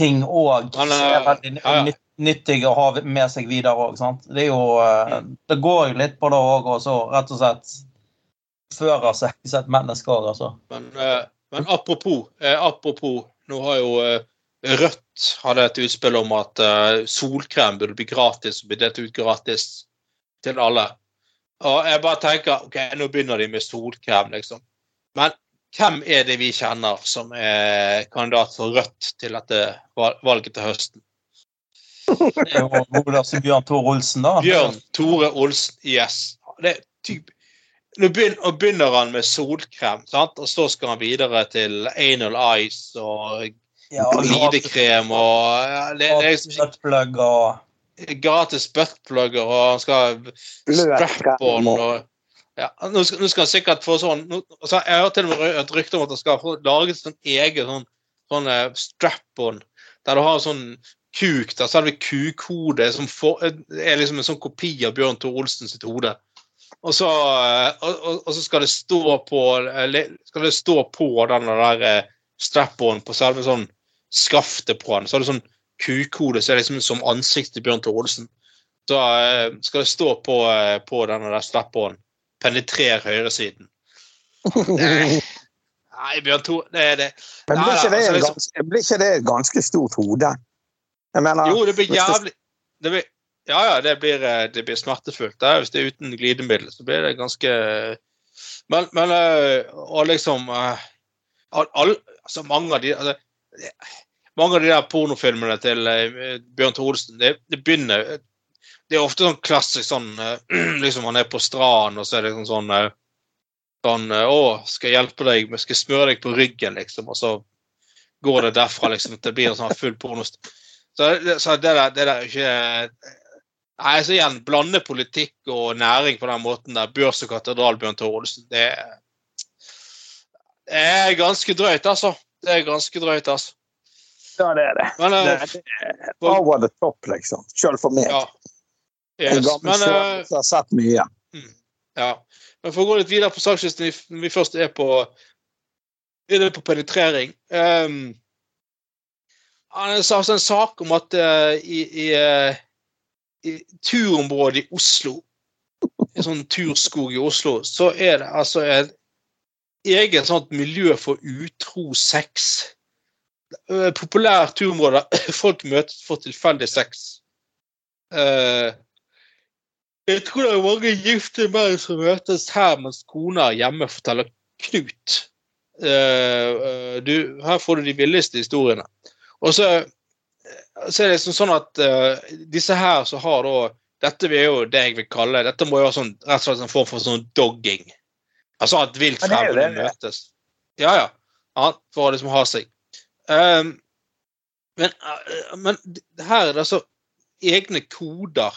Speaker 2: Men,
Speaker 4: òg er
Speaker 2: øh,
Speaker 4: veldig
Speaker 2: ja, ja.
Speaker 4: nytt- nyttige å ha med seg videre òg. Det er jo øh, Det går jo litt på det òg, og så rett og slett fører seg som et menneske òg, altså.
Speaker 2: Men, eh, men apropos, eh, apropos Nå har jo eh, Rødt hadde et utspill om at eh, solkrem burde bli gratis og bli delt ut gratis til alle. Og jeg bare tenker ok, nå begynner de med solkrem, liksom. Men hvem er det vi kjenner som er kandidat for Rødt til dette valget til høsten?
Speaker 4: Det er jo godeste Bjørn Tore Olsen, da.
Speaker 2: Bjørn Tore Olsen, yes. Det er typ, nå begynner, han med solkrem, sant? og så skal han videre til anal ice og glidekrem og ja, det, det er liksom
Speaker 4: og
Speaker 2: gratis buttplugger, og han skal strap-on og ja, nå, skal, nå skal han sikkert få sånn nå, så Jeg har til og med et rykte om at han skal få laget sånn egen sånn, sånn eh, strap-on, der du har sånn kuk, der selve kukhodet som for, er liksom en sånn kopi av Bjørn Tor Olsen sitt hode. Og så, eh, og, og, og så skal det stå på eh, skal det stå på den der eh, strap-on på selve sånn skaftet på den. Så er det sånn kukhode så er det liksom som ansiktet til Bjørn Tor Olsen. Så eh, skal det stå på, eh, på denne der strap-on. Penetrer høyresiden. Nei, nei Bjørn Tor Det er det.
Speaker 3: Men blir ikke det,
Speaker 2: altså, liksom-
Speaker 3: ikke det et ganske stort hode? Jeg mener,
Speaker 2: Jo, det blir jævlig det blir, Ja, ja, det blir, eh, det blir smertefullt. Det er, hvis det er uten glidemiddel, så blir det ganske Men, men eh, Og liksom eh, all, altså Mange av de altså, mange av de der pornofilmene til Bjørn Thoresen, det, det begynner Det er ofte sånn klassisk sånn eh, Liksom Man er på stranden, og så er det sånn sånn eh, Sånn eh, 'Å, skal jeg hjelpe deg? Skal jeg smøre deg på ryggen?' liksom. Og så går det derfra, liksom. at Det blir en sånn full pornost. Så, så det der, det der er ikke Nei, så igjen, blande politikk og næring på den måten der. Børs og katedral, Bjørn Tore Olsen. Det er, det er ganske drøyt, altså. Det er ganske drøyt, altså.
Speaker 3: Ja, det er det.
Speaker 2: Men,
Speaker 3: det,
Speaker 2: er,
Speaker 3: det er over the top, liksom. Sjøl for meg.
Speaker 2: ja.
Speaker 3: En
Speaker 2: Yes.
Speaker 3: gammel
Speaker 2: Men,
Speaker 3: sjøl
Speaker 2: eh,
Speaker 3: som har sett mye.
Speaker 2: ja. Men for å gå litt videre på sakslisten, vi, vi først er på, er det på penetrering um, Han sa altså en sak om at uh, i, i, uh, i turområdet i Oslo, en sånn turskog i Oslo, så er det altså et eget sånt miljø for utro sex. Eh, Populært turområde der folk møtes for tilfeldig sex. Eh, jeg tror det er mange gifte menn som møtes her mens kona er hjemme forteller Knut. Eh, eh, du, her får du de villeste historiene. Og så, så er det liksom sånn at uh, disse her som har da Dette er jo det jeg vil kalle Dette må jo være sånn, rett og slett en form for sånn dogging. Altså at vilt fremmede møtes. Ja, ja. ja. For å liksom ha seg. Um, men, eh, men her er det altså egne koder.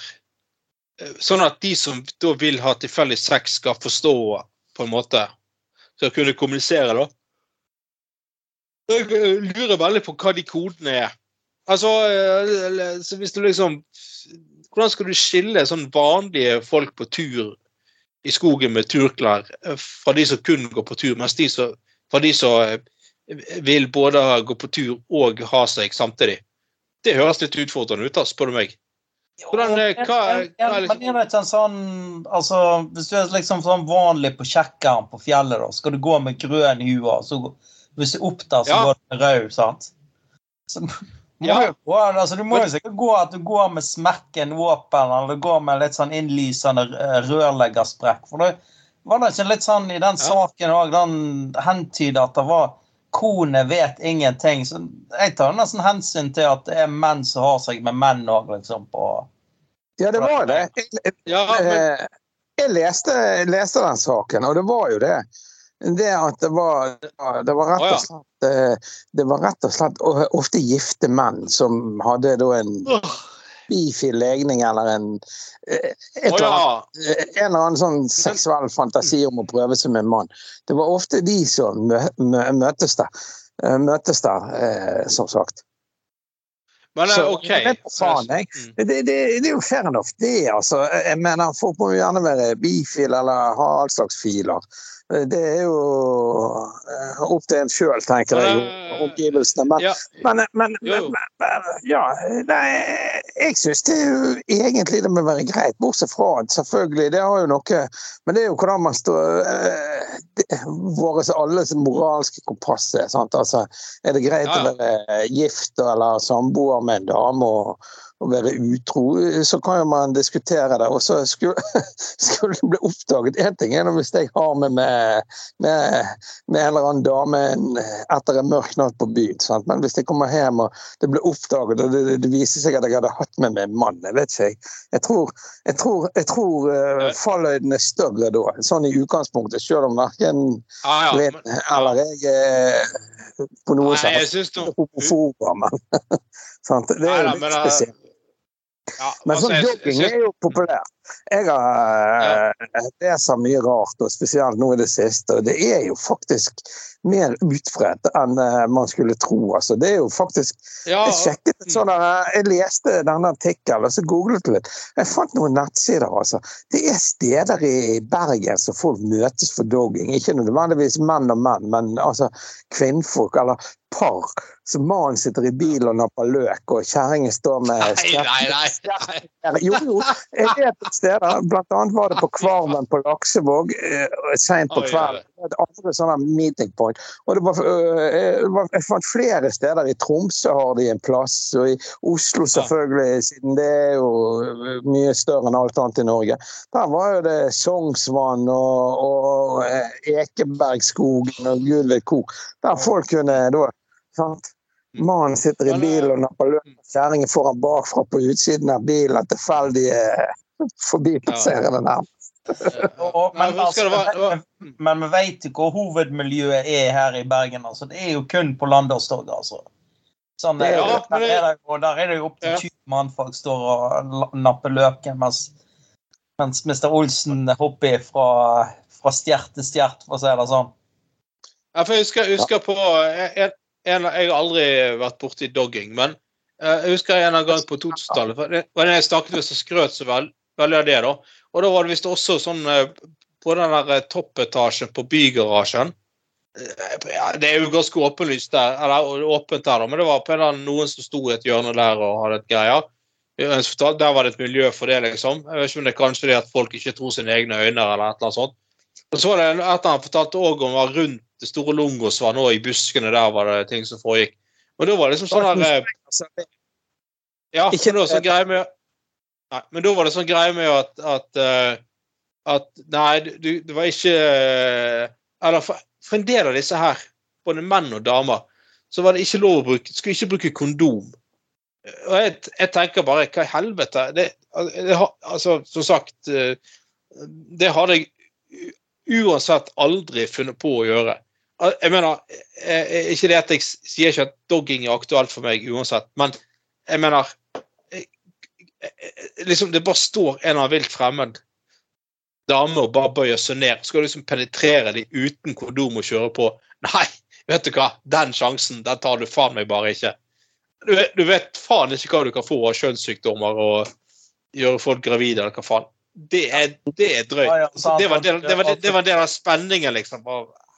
Speaker 2: Sånn at de som da vil ha tilfeldig sex, skal forstå på en måte. Skal kunne kommunisere, da. Jeg eh, lurer veldig på hva de kodene er. Altså, eh, hvis du liksom Hvordan skal du skille sånn vanlige folk på tur i skogen med turklær eh, fra de som kun går på tur, mens de som, fra de som vil både gå på tur og ha seg samtidig? Det høres litt utfordrende ut, spør du meg. Hvordan, hva, hva er
Speaker 4: Men
Speaker 2: liksom
Speaker 4: er det ikke en sånn altså, Hvis du er liksom sånn vanlig på Kjekkeren på fjellet, da, skal du gå med grønn hue, så hvis du er opp der, så
Speaker 2: Ja.
Speaker 4: går du med rød, sant? Så, må
Speaker 2: Ja.
Speaker 4: jo altså, du må jo sikkert gå at du går med smekken våpen, eller du går med litt sånn innlysende eh, rørleggersprekk. For det var det ikke litt sånn i den saken òg, den hentyder at det var Kone vet ingenting. Så jeg tar nesten hensyn til at det er menn som har seg med menn òg, liksom. på
Speaker 3: Ja, det var det. Jeg,
Speaker 2: Ja, men,
Speaker 3: eh, jeg leste, jeg leste den saken, og det var jo det. Det at det var, det var rett og slett eh, Det var rett og slett ofte gifte menn som hadde da en bifil legning eller en eh, eller
Speaker 2: ja.
Speaker 3: en eller annen sånn seksuell fantasi om å prøve seg med en mann. Det var ofte de som mø mø møtes der. Eh, Møtes der, eh, som sagt.
Speaker 2: Men
Speaker 3: Så,
Speaker 2: OK.
Speaker 3: jeg faen, jeg.
Speaker 2: Mm.
Speaker 3: Det, det, det er jo fair enough, det. altså. Jeg mener, Folk må jo gjerne være bifil eller ha all slags filer. Det er jo eh, opp til en sjøl, tenker jeg, omgivelsene. Men,
Speaker 2: Ja,
Speaker 3: men, men, men, men ja, nei, jeg syns det er jo egentlig det må være greit, bortsett fra at selvfølgelig, det har jo noe Men det er jo hvordan man står eh, Våre alles moralske kompass er. Altså, er det greit
Speaker 2: ja.
Speaker 3: å være gift eller samboer med en dame og, og være utro, så kan jo man diskutere det. Og så skulle, skulle det bli oppdaget Én ting er hvis jeg har med, med, med, med en eller annen dame etter en mørk natt på byen. Sant? Men hvis jeg kommer hjem og det blir oppdaget, og det, det viser seg at jeg hadde hatt med meg en mann Jeg vet ikke, jeg. Tror, jeg tror, jeg tror
Speaker 2: uh,
Speaker 3: falløyden er større da, sånn i utgangspunktet. Selv om verken
Speaker 2: ah, ja.
Speaker 3: Eller jeg er på noe sett homofober, men? Det er jo litt
Speaker 2: eh,
Speaker 3: spesielt.
Speaker 2: Ja,
Speaker 3: Men
Speaker 2: altså,
Speaker 3: sånn jogging er jo populært. Jeg har lest mye rart, og spesielt nå i det siste. Og det er jo faktisk mer utbredt enn eh, man skulle tro. Altså, det er jo faktisk
Speaker 2: ja,
Speaker 3: Jeg sjekket et sånt jeg leste denne artikkelen og så googlet litt. Jeg fant noen nettsider. altså. Det er steder i Bergen som folk møtes for dogging. Ikke nødvendigvis menn og menn, men altså kvinnfolk eller par. Så mannen sitter i bil og napper løk, og kjerringen står med
Speaker 2: Nei, nei, nei. nei.
Speaker 3: Jo, jo. Jeg vet et sted. Blant annet var det på Kvarmen på Laksevåg eh, seint på kvelden. Andre sånne meeting point. Og det var, øh, jeg fant flere steder. I Tromsø har de en plass, og i Oslo selvfølgelig, siden det er jo mye større enn alt annet i Norge. Der var jo det Sognsvann og, og Ekebergskogen og gud vet hvor. Der folk kunne da sant? Mannen sitter i bilen og napper løk. Kjerringen foran bakfra på utsiden av bilen. Tilfeldige forbipasserende nærmest.
Speaker 4: Og, men,
Speaker 2: det nærmest.
Speaker 4: altså, men vi vet jo hvor hovedmiljøet er her i Bergen. altså. Det er jo kun på Landåstoget, altså. Sånn,
Speaker 3: Det ja,
Speaker 4: der, er det, og der er det jo opptil
Speaker 2: Ja.
Speaker 4: 20 mannfolk står og napper løken, mens, mens Mr. Olsen hopper fra, fra stjert til stjert, for å si det sånn.
Speaker 2: Ja, for jeg husker, jeg husker på en, en, Jeg har aldri vært borti dogging, men eh, jeg husker en gang på 2000-tallet. for det var da jeg snakket med, så skrøt så vel, veldig av det. da. Og da var det visst også sånn eh, på den der eh, toppetasjen på bygarasjen eh, ja, Det er jo ganske åpenlyst der, eller åpent der, da, men det var på en eller annen, noen som sto i et hjørne der og hadde et greier. Der var det et miljø for det, liksom. Jeg vet ikke om det er kanskje det at folk ikke tror sine egne øyne, eller et eller annet sånt. Og så var det etter et han fortalte òg om var rundt det store Lungos var nå i buskene der var det ting som foregikk. Og da var det liksom sånn eh, Ja, for det var sånn greie med Nei, men da var det sånn greie med at at, eh, at Nei, du, det var ikke eh, Eller for, for en del av disse her, både menn og damer, så var det ikke lov å bruke Skulle ikke bruke kondom. Og jeg, jeg tenker bare Hva i helvete? Det, det, altså, som sagt eh, Det hadde jeg uansett aldri funnet på å gjøre. Jeg mener, ikke det at jeg sier ikke at dogging er aktuelt for meg uansett, men jeg mener liksom Det bare står en av vilt fremmed dame og bare bøyer seg ned. Skal du liksom penetrere dem uten kondom og kjøre på? Nei, vet du hva? Den sjansen den tar du faen meg bare ikke. Du, vet- du vet faen ikke hva du kan få av kjønnssykdommer og gjøre folk gravide eller hva faen. Det er, det er drøyt. Det var en del av spenningen, liksom.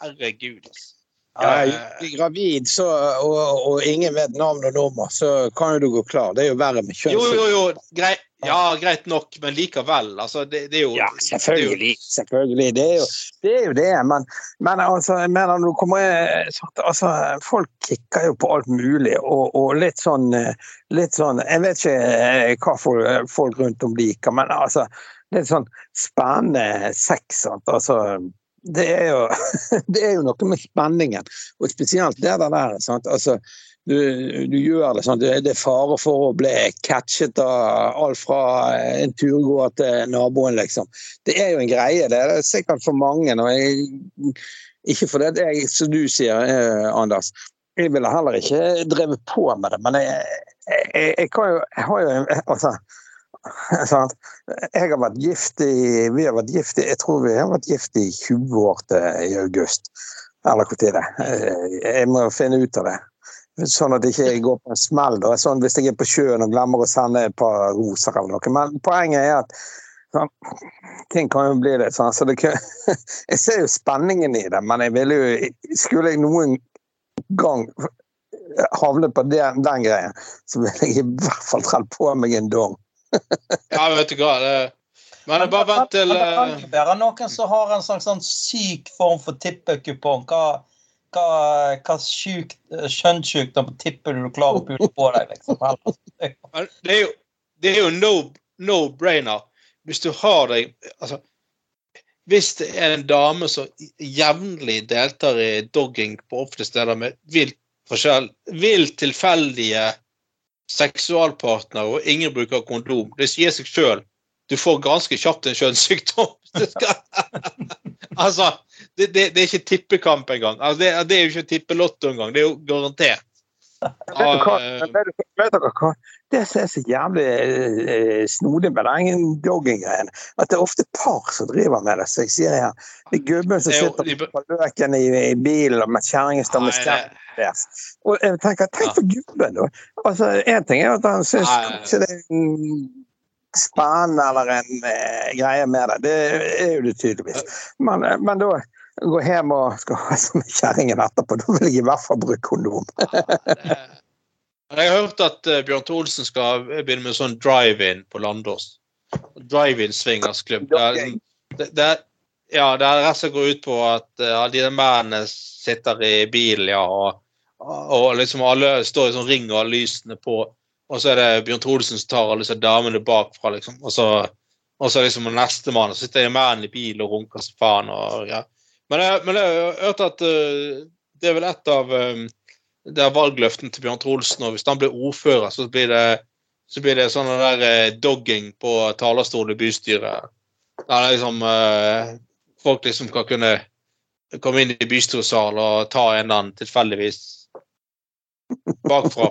Speaker 2: Herregud. altså.
Speaker 3: Ja,
Speaker 2: jeg
Speaker 3: er gravid så, og, og ingen vet navn og nummer, så kan jo du gå klar. Det er jo verre med
Speaker 2: Jo, jo, jo. Grei, ja, greit nok, men likevel. Altså, det, det er jo
Speaker 3: Ja, selvfølgelig. selvfølgelig. Det er jo det. Er jo det. Men, men altså, jeg mener, når du kommer altså, Folk kikker jo på alt mulig, og, og litt sånn eh, litt sånn Jeg vet ikke eh, hva folk, folk rundt om liker, men altså Litt sånn spennende sex. Sant? Altså, det er, jo, det er jo noe med spenningen, og spesielt det der. Sant? Altså, du, du gjør det sånn, det det er fare for å bli catchet av alt fra en turgåer til naboen, liksom. Det er jo en greie, det er sikkert for mange. og jeg, Ikke fordi det er som du sier, eh, Anders. Jeg ville heller ikke drevet på med det, men jeg, jeg, jeg, kan jo, jeg har jo altså, sant? Jeg har vært gift i Vi har vært gift i Jeg tror vi har vært gift i 20 år til i august. Eller når det er. Jeg må finne ut av det. Sånn at jeg ikke går på en smell. da. Sånn hvis jeg er på sjøen og glemmer å sende et par roser eller noe. Men poenget er at sånn, ting kan jo bli litt sånn. Så det, jeg ser jo spenningen i det, men jeg ville jo Skulle jeg noen gang havne på den, den greien, så ville jeg i hvert fall trelle på meg en dong.
Speaker 2: Ja, vet du hva. Det, men bare vent til
Speaker 4: Men det kan
Speaker 2: eh,
Speaker 4: jo være noen som har en sånn, sånn syk form for tippekupong. Hva, hva, hva sjukt, kjønnssykdom tipper du du klarer å pule på deg? liksom?
Speaker 2: Det er jo, det er jo no, no-brainer. Hvis du har deg altså, Hvis det er en dame som jevnlig deltar i dogging på offentlige steder med vilt forskjell, vilt tilfeldige seksualpartnere, og ingen bruker kondom, det sier seg sjøl. Du får ganske kjapt en kjønnssykdom. Altså, det, det, det er ikke tippekamp engang. Altså, det, det er jo ikke tippelotto engang. Det er jo garantert.
Speaker 3: Vet, hva,
Speaker 2: eh,
Speaker 3: vet, dere hva? Det som er så jævlig eh, snodig med den jogging-greien, at det er ofte par som driver med det. Så jeg sier her, det er gubben som
Speaker 2: er
Speaker 3: sitter på løken i, i bilen, mens kjerringen står med stjernen. Og jeg tenker, tenk for gubben, da. Altså, Én ting er at han syns kanskje det er en spennende eller en eh, greie med det. Det er jo det tydeligvis. Men, men da gå hjem og skal ha som kjerringen etterpå, da vil jeg i hvert fall bruke kondom.
Speaker 2: Jeg har hørt at uh, Bjørn Thor skal begynne med sånn drive-in på Landås. Drive-in swingersklubb. Der, det, det, ja, som resten går ut på at uh, de mennene sitter i bilen, ja, og, og liksom alle står i sånn ring og har lysene på. Og så er det Bjørn Thor som tar alle disse damene bakfra, liksom. Og så, og så liksom nestemann, så sitter de mennene i bil og runker som faen. Og, ja. Men, men jeg har hørt at uh, det er vel et av um, det er valgløften til Bjørn Trolsen, og hvis han blir ordfører, så blir det, så blir det sånn der eh, dogging på talerstolen i bystyret. Der er liksom eh, folk liksom kan kunne komme inn i bystyresalen og ta en eller annen tilfeldigvis bakfra.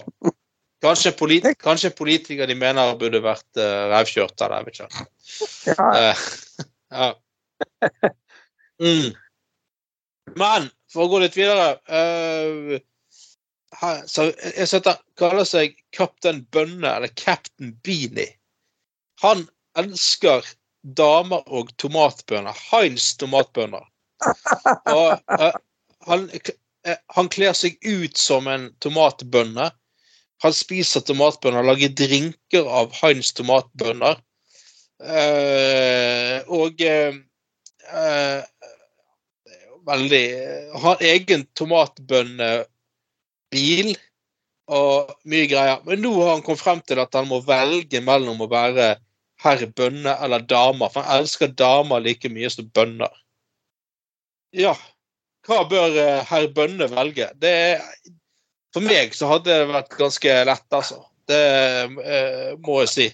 Speaker 2: Kanskje, polit kanskje politikere de mener burde vært uh, revkjørt av det, jeg vet ikke.
Speaker 3: Ja.
Speaker 2: Uh, ja. Mm. Men for å gå litt videre uh, her, så Jeg setter, kaller seg Kaptein Bønne, eller Captain Beanie. Han elsker damer og tomatbønner. Heinz tomatbønner. Og uh, han, uh, han kler seg ut som en tomatbønne. Han spiser tomatbønner, lager drinker av Heinz tomatbønner. Uh, og eh, eh, det er jo veldig Han har egen tomatbønnebil og mye greier. Men nå har han kommet frem til at han må velge mellom å være herr bønne eller dame. For han elsker damer like mye som bønner. Ja, hva bør eh, herr Bønne velge? Det for meg så hadde det vært ganske lett, altså. Det eh, må jeg si.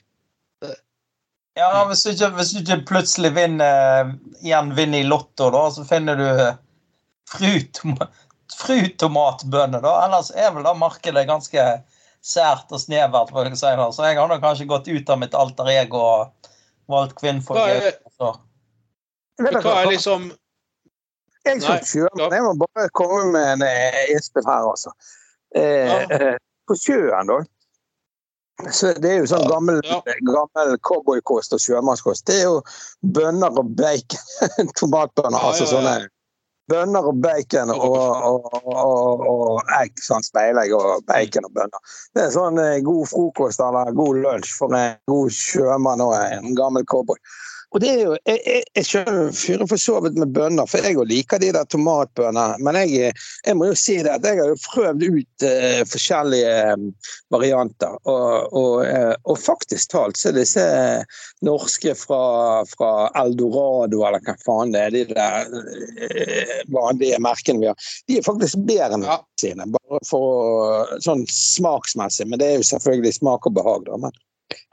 Speaker 4: Ja, hvis du ikke, hvis du ikke plutselig vinner igjen vinner i Lotto, da, så finner du frutomatbønner, da. Ellers er vel da markedet ganske sært og snevert, får jeg si. da. Så jeg har nok kanskje gått ut av mitt alter ego og valgt kvinnfolk.
Speaker 2: Hva er,
Speaker 4: så.
Speaker 2: hva er liksom
Speaker 3: Jeg som sjømann, jeg må bare komme med en eh, innspill her, altså. Eh,
Speaker 2: Ja.
Speaker 3: eh, på sjøen, da. Så det er jo sånn gammel,
Speaker 2: Ja.
Speaker 3: gammel cowboykost og sjømannskost. Det er jo bønner og bacon. Tomatbønner. Altså sånne bønner og bacon og, og, og, og egg. Sånn speilegg og bacon og bønner. Det er sånn eh, god frokost eller god lunsj for en god sjømann og en gammel cowboy. Og det er jo, Jeg, jeg, jeg fyren for så vidt med bønner, for jeg liker de der tomatbønnene. Men jeg, jeg må jo si det at jeg har jo prøvd ut uh, forskjellige eh, varianter. Og, og, uh, og faktisk talt så er disse norske fra, fra Eldorado, eller hva faen det er, de der uh, vanlige merkene vi har, de er faktisk bedre enn sine. Bare for sånn smaksmessig. Men det er jo selvfølgelig smak og behag, da. Men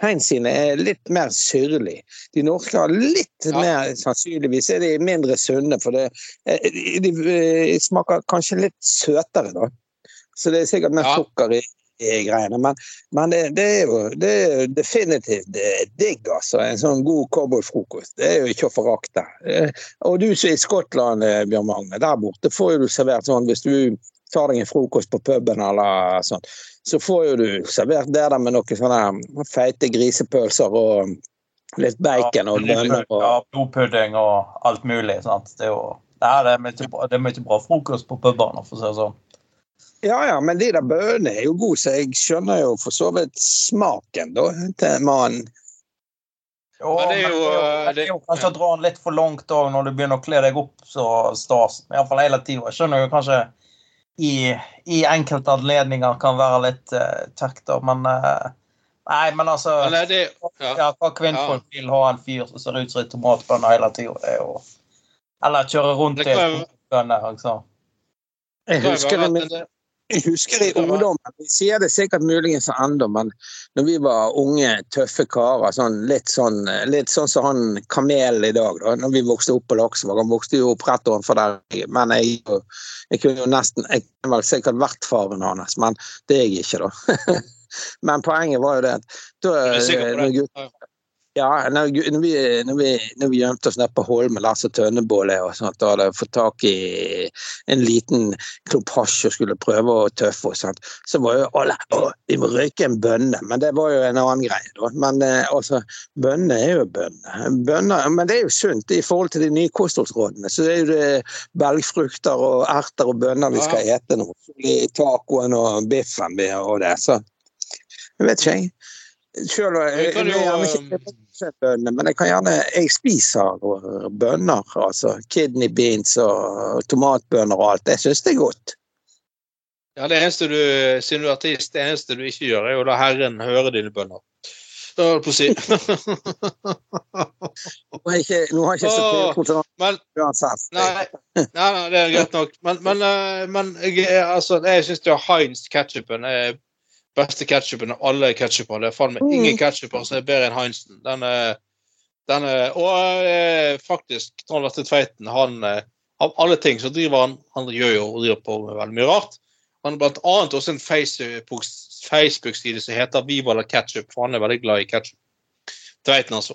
Speaker 3: Heinz sine er litt mer syrlig. De norske har litt
Speaker 2: Ja.
Speaker 3: mer Sannsynligvis er de mindre sunne, for det, eh, de, de eh, smaker kanskje litt søtere, da. Så det er sikkert mer
Speaker 2: Ja.
Speaker 3: sukker i, i greiene. Men, men det, det er jo det er definitivt det digg, altså. En sånn god cowboyfrokost. Det er jo ikke å forakte. Eh, Og du som er i Skottland, Bjørn Magne, der borte får jo du servert sånn hvis du tar deg en frokost på puben eller sånn, så får jo du servert det der med noen sånne feite grisepølser og litt bacon og bønner. og
Speaker 4: Ja, blodpudding og alt mulig. sant? Det er jo Nei, det er mye bra, det er mye bra frokost på pubene, for å si det sånn.
Speaker 3: Ja, ja, men de der bønene er jo gode, så jeg skjønner jo for så vidt smaken da, til mannen.
Speaker 4: Jo,
Speaker 2: Men det er jo,
Speaker 4: men
Speaker 2: eh,
Speaker 4: det er jo kanskje å dra den litt for langt òg når du begynner å kle deg opp så stas. Iallfall hele tida. Jeg skjønner jo kanskje i, i enkelte anledninger kan være litt uh, tøkt, da, men uh, Nei, men altså
Speaker 2: Men er det, ja.
Speaker 4: ja, Hva kvinnfolk vil ha en fyr som ser ut som en tomatbønne hele tida, det er jo Eller kjøre rundt i bønner, liksom.
Speaker 3: Jeg
Speaker 2: det kan jo
Speaker 3: husker, det,
Speaker 2: det-
Speaker 3: jeg husker i ungdommen, vi sier det sikkert muligens ennå, men når vi var unge, tøffe karer, sånn, litt, sånn, litt sånn som han kamelen i dag, da, når vi vokste opp på Laksevåg. Han vokste jo opp rett overfor der, men jeg, jeg kunne jo nesten Jeg kunne vel sikkert vært faren hans, men det er jeg ikke, da. Men poenget var jo det at da,
Speaker 2: Ja.
Speaker 3: når, vi, når, vi, når vi gjemte oss nede på Holmen, der som Tønnebålet og sånt, da hadde jeg fått tak i en liten klump hasj og skulle prøve å tøffe oss, sånt, så var jo alle å, vi må røyke en bønne, men det var jo en annen greie. da. Men eh, altså, bønne er jo bønne. Bønner, men det er jo sunt i forhold til de nye kostholdsrådene. Så det er jo det belgfrukter og erter og bønner vi skal ete nå. I tacoen og biffen vi- og det. Så jeg vet ikke, jeg. Selv,
Speaker 2: Vi
Speaker 3: jeg,
Speaker 2: jeg,
Speaker 3: jeg,
Speaker 2: jeg,
Speaker 3: jeg, jeg, ikke bønner, men jeg kan gjerne Jeg spiser bønner. Altså kidney beans og tomatbønner og alt. Jeg syns det er godt.
Speaker 2: Ja, det eneste du, siden du er artist, det eneste du ikke gjør, er å la Herren høre dine bønner. Det holdt på å si.
Speaker 3: Nå har jeg ikke, har jeg ikke så mye
Speaker 2: kontroll
Speaker 3: uansett.
Speaker 2: Nei, nei, nei, det er greit nok. Men, men, eh, men jeg, altså, jeg syns Heinz ketchupen er beste ketchupen av alle ketchuper. Det er faen meg ingen ketsjuper som er bedre enn Heinsen. Den er, den er Og eh, faktisk, Trond Lette Tveiten, han eh, Av alle ting så driver han Han gjør jo og driver på med veldig mye rart. Han har blant annet også en Facebook- Facebook-side som heter Vi la ketchup, for han er veldig glad i ketchup. Tveiten, altså.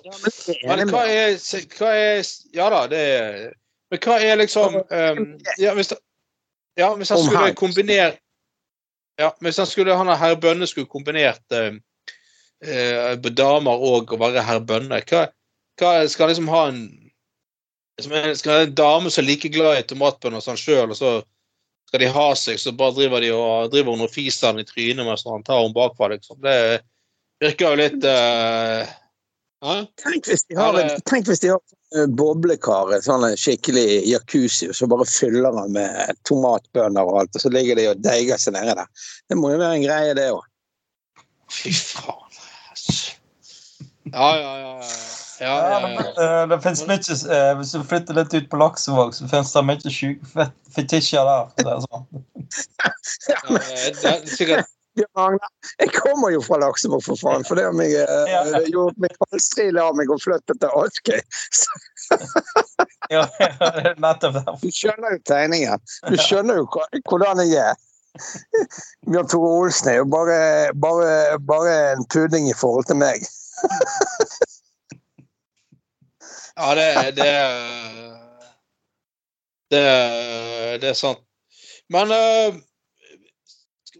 Speaker 3: Men
Speaker 2: hva er, hva er Ja da, det er Men hva er liksom um, ja, hvis, ja, hvis
Speaker 3: jeg
Speaker 2: skulle kombinere Ja, men hvis han skulle han herr Bønne skulle kombinert um, eh, damer og å være herr Bønne, hva, hva skal han liksom ha en som en- Skal en dame som er like glad i tomatbønner som han sjøl, og så skal de ha seg, så bare driver de og driver hun og fiser han i trynet mens han tar henne bakfra, liksom. Det virker jo litt uh.
Speaker 3: Tenk hvis de har, en- tenk hvis de har eh, sånn en skikkelig jacuzzi, og så bare fyller den med tomatbønner og alt, og så ligger de og deiger seg nede der. Det må jo være en greie, det òg.
Speaker 2: Fy faen. Ja, ja, ja. ja. ja,
Speaker 4: Ja,
Speaker 2: ja,
Speaker 4: det,
Speaker 2: ja.
Speaker 4: eh, det finnes mye eh, Hvis du flytter litt ut på Laksevåg, så finnes det mye sjuke fetisjer der. det er sånn.
Speaker 2: Ja, det er sikkert
Speaker 3: jeg kommer jo fra Laksevåg, for faen. For det har meg, eh,
Speaker 4: Ja.
Speaker 3: det gjorde meg av meg og flyttet til Askøy.
Speaker 4: Ja, nettopp derfor.
Speaker 3: Du skjønner jo tegningen. Du skjønner jo hvordan jeg er. Bjørn Tore Olsen er jo bare, bare, bare en pudding i forhold til meg.
Speaker 2: Ja, det, det Det, det er sant. Men eh, vi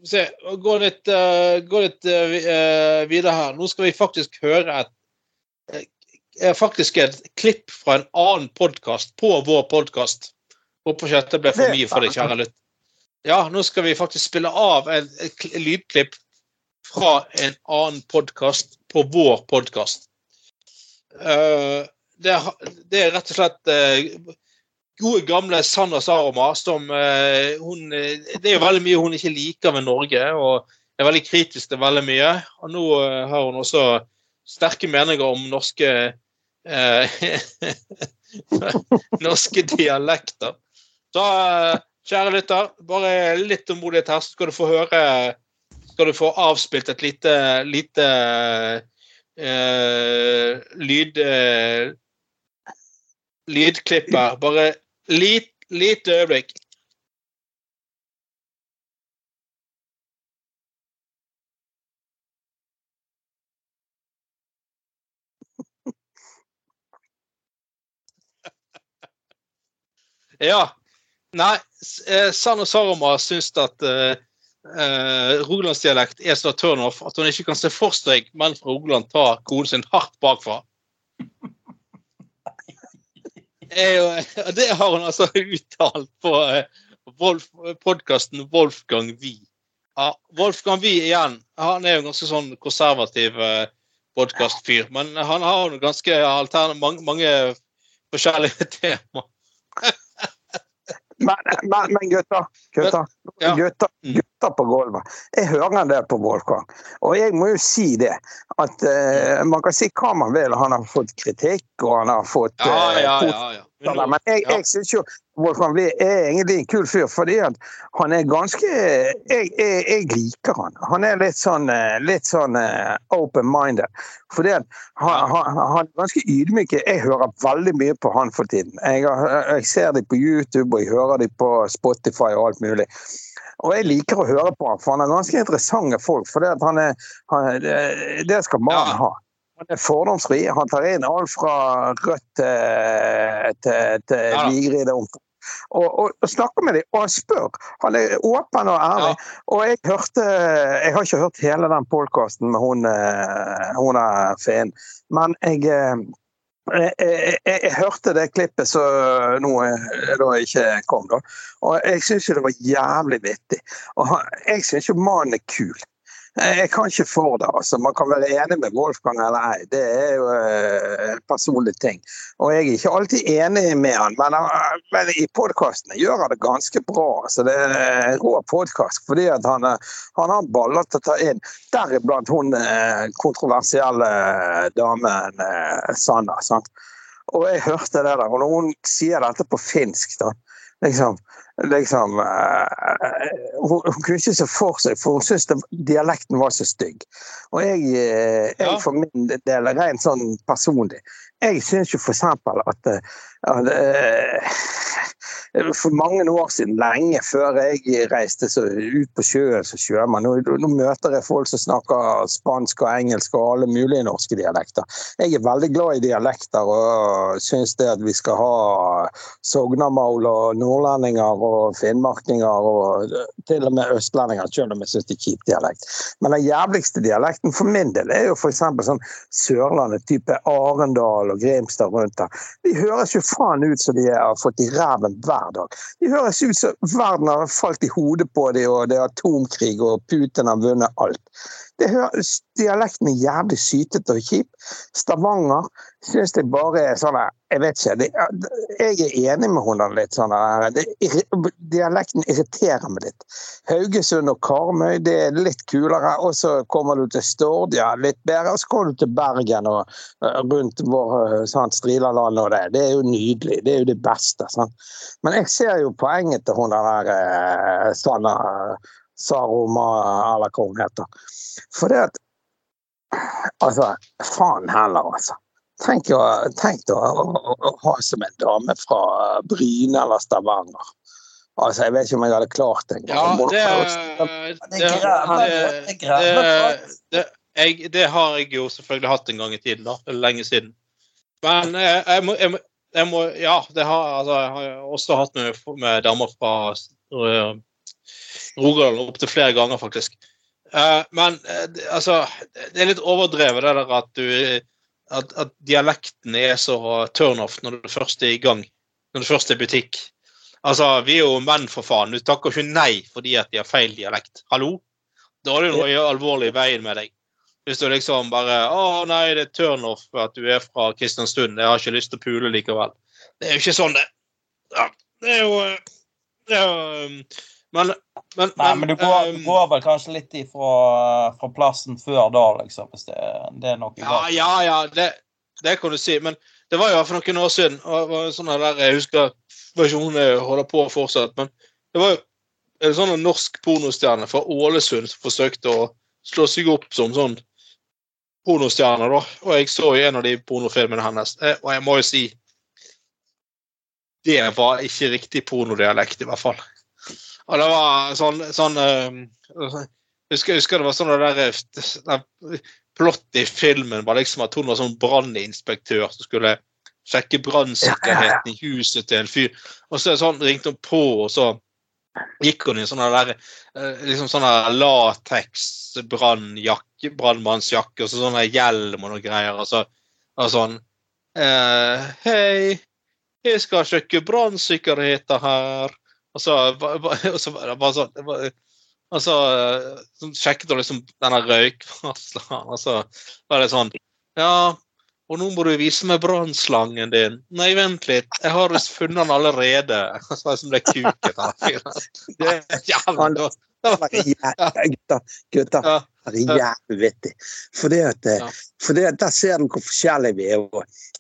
Speaker 2: se Gå litt, uh, gå litt uh, videre her. Nå skal vi faktisk høre et faktisk et klipp fra en annen podkast på vår podkast. Håper ikke dette ble for mye for deg, kjære lytt. Ja, nå skal vi faktisk spille av en, et lydklipp fra en annen podkast på vår podkast. det, er- det er rett og slett gode, gamle Sanna Saroma som eh, hun eh, Det er jo veldig mye hun ikke liker ved Norge, og er veldig kritisk til veldig mye. Og nå eh, har hun også sterke meninger om norske eh, norske dialekter. Så eh, kjære lytter, bare litt tålmodighet her, så skal du få høre Skal du få avspilt et lite, lite eh, lyd lydklipp her. Bare lit, lite øyeblikk. Ja. Nei, eh, Sanne Saroma syns at uh, uh, rogalandsdialekt er så turnoff at hun ikke kan se for seg menn fra Rogaland ta koden sin hardt bakfra. Og det har hun altså uttalt på eh, Wolf, podkasten Wolfgang Wie. Ja, Wolfgang Wie igjen, han er jo en ganske sånn konservativ eh, podkastfyr, men han har jo ganske altern mange, mange forskjellige temaer.
Speaker 3: Men, men, men gutter, gutter,
Speaker 2: Ja. Mm.
Speaker 3: gutter på gulvet. Jeg hører det på Wolfgang. Og jeg må jo si det. At uh, man kan si hva man vil. Han har fått kritikk, og han har fått
Speaker 2: Ja,
Speaker 3: eh,
Speaker 2: ja, ja. ja.
Speaker 3: Men jeg,
Speaker 2: Ja.
Speaker 3: jeg syns jo Wolfgang Wie er egentlig en kul fyr, fordi han er ganske Jeg, jeg, jeg liker han. Han er litt sånn, eh, litt sånn eh, open-minded. Fordi han, han, han er ganske ydmyk. Jeg hører veldig mye på han for tiden. Jeg, jeg ser dem på YouTube, og jeg hører dem på Spotify og alt mulig. Og jeg liker å høre på han, for han er ganske interessante folk. For det, han er, han, det- skal mannen
Speaker 2: Ja.
Speaker 3: ha. Han er fordomsfri. Han tar inn alt fra rødt til, til, til
Speaker 2: Ja
Speaker 3: og, og, og, snakker med dem, og spør. Han er åpen og ærlig. Og jeg hørte Jeg har ikke hørt hele den podkasten med hun, eh, hun er Feen, men jeg eh, jeg, jeg, jeg, jeg hørte det klippet som nå eh, da ikke kom, da. Og jeg syns jo det var jævlig vittig. Og jeg syns jo mannen er kul. Jeg kan ikke for det. altså. Man kan være enig med Wolfgang eller ei. Det er jo eh, en personlig ting. Og jeg er ikke alltid enig med han, men, eh, men i podkastene gjør han det ganske bra. altså. Det er en rå podkast fordi at han, eh, han har baller til å ta inn. Deriblant hun kontroversielle damen Sanna. sant? Og jeg hørte det der, og når hun sier dette på finsk, da liksom, liksom uh, hun, hun, kunne ikke se for seg, for hun syntes dialekten var så stygg. Og jeg, uh, jeg for min del, rent sånn personlig, jeg syns jo for eksempel at, at uh, for mange år siden, lenge før jeg reiste ut på sjøen som sjømann. Nå, nå, møter jeg folk som snakker spansk og engelsk og alle mulige norske dialekter. Jeg er veldig glad i dialekter og syns det at vi skal ha sognamål og nordlendinger og finnmarkinger og til og med østlendinger, selv om jeg syns det er kjip dialekt. Men den jævligste dialekten for min del er jo f.eks. sånn Sørlandet, type Arendal og Grimstad rundt der. De høres jo faen ut som de har fått i ræven hver hver dag. De høres ut som verden har falt i hodet på dem, og det er atomkrig, og Putin har vunnet alt. Det høres, dialekten er jævlig sytete og kjip. Stavanger syns jeg bare er sånn Jeg vet ikke. Det, jeg er enig med henne litt sånn det, Dialekten irriterer meg litt. Haugesund og Karmøy det er litt kulere. Og så kommer du til Stord, ja, litt bedre. Og så kommer du til Bergen og rundt vår sånn, Strilaland og det. Det er jo nydelig. Det er jo det beste. Sånn. Men jeg ser jo poenget til hun der sånn Saroma, eller hva hun heter. For det at Altså, faen heller, altså. Tenk, å, tenk å, å, å, ha som en dame fra Bryne eller Stavanger. Altså, Jeg vet ikke om jeg hadde klart det.
Speaker 2: Ja, det, det, det, det, har jeg jo selvfølgelig hatt en gang i tiden. da, Lenge siden. Men jeg, jeg, må, jeg, jeg må, Ja, det har, altså, jeg har også hatt med, med damer fra Rogaland opptil flere ganger, faktisk. Uh, men uh, altså, det er litt overdrevet det der at, du, at, at dialekten er så turnoff når du først er i gang. Når du først er butikk. Altså, Vi er jo menn, for faen. Du takker ikke nei fordi at de har feil dialekt. Hallo? Da er det noe alvorlig i veien med deg. Hvis du liksom bare 'Å nei, det er turnoff at du er fra Kristiansund. Jeg har ikke lyst til å pule likevel.' Det er jo ikke sånn, det. Ja, det er jo, eh, det er jo men, men,
Speaker 4: Nei, men du går, um, du går, vel kanskje litt ifra fra plassen før da, liksom? Hvis det, det er noe
Speaker 2: Ja, ja, ja det, det, kan du si. Men det var jo for noen år siden. og, sånn der, Jeg husker versjonen holder på fortsatt, men det var jo en sånn norsk pornostjerne fra Ålesund som forsøkte å slå seg opp som sånn pornostjerne. da, Og jeg så i en av de pornofilmene hennes, eh, og jeg må jo si Det var ikke riktig pornodialekt, i hvert fall. Og det var sånn, sånn uh, husker, husker det var sånn det der, der Plottet i filmen var liksom at hun var sånn branninspektør som skulle sjekke brannsikkerheten i huset til en fyr. Og så sånn, ringte hun på, og så gikk hun i sånn der eh, liksom sånn brannmannsjakke, og så sånn hjelm og noe greier. Og så og sånn eh, Hei, jeg skal sjekke brannsikkerheten her. Og så, og så bare sånn og så, så sjekket hun liksom denne røykvarsleren, og så var det sånn Ja, og nå må du vise meg brannslangen din. Nei, vent litt, jeg har funnet den allerede. Og Så var det som det kuket av Det er jævlig
Speaker 3: Er jævlig vittig. For det at, ja. for at der ser du hvor forskjellige vi er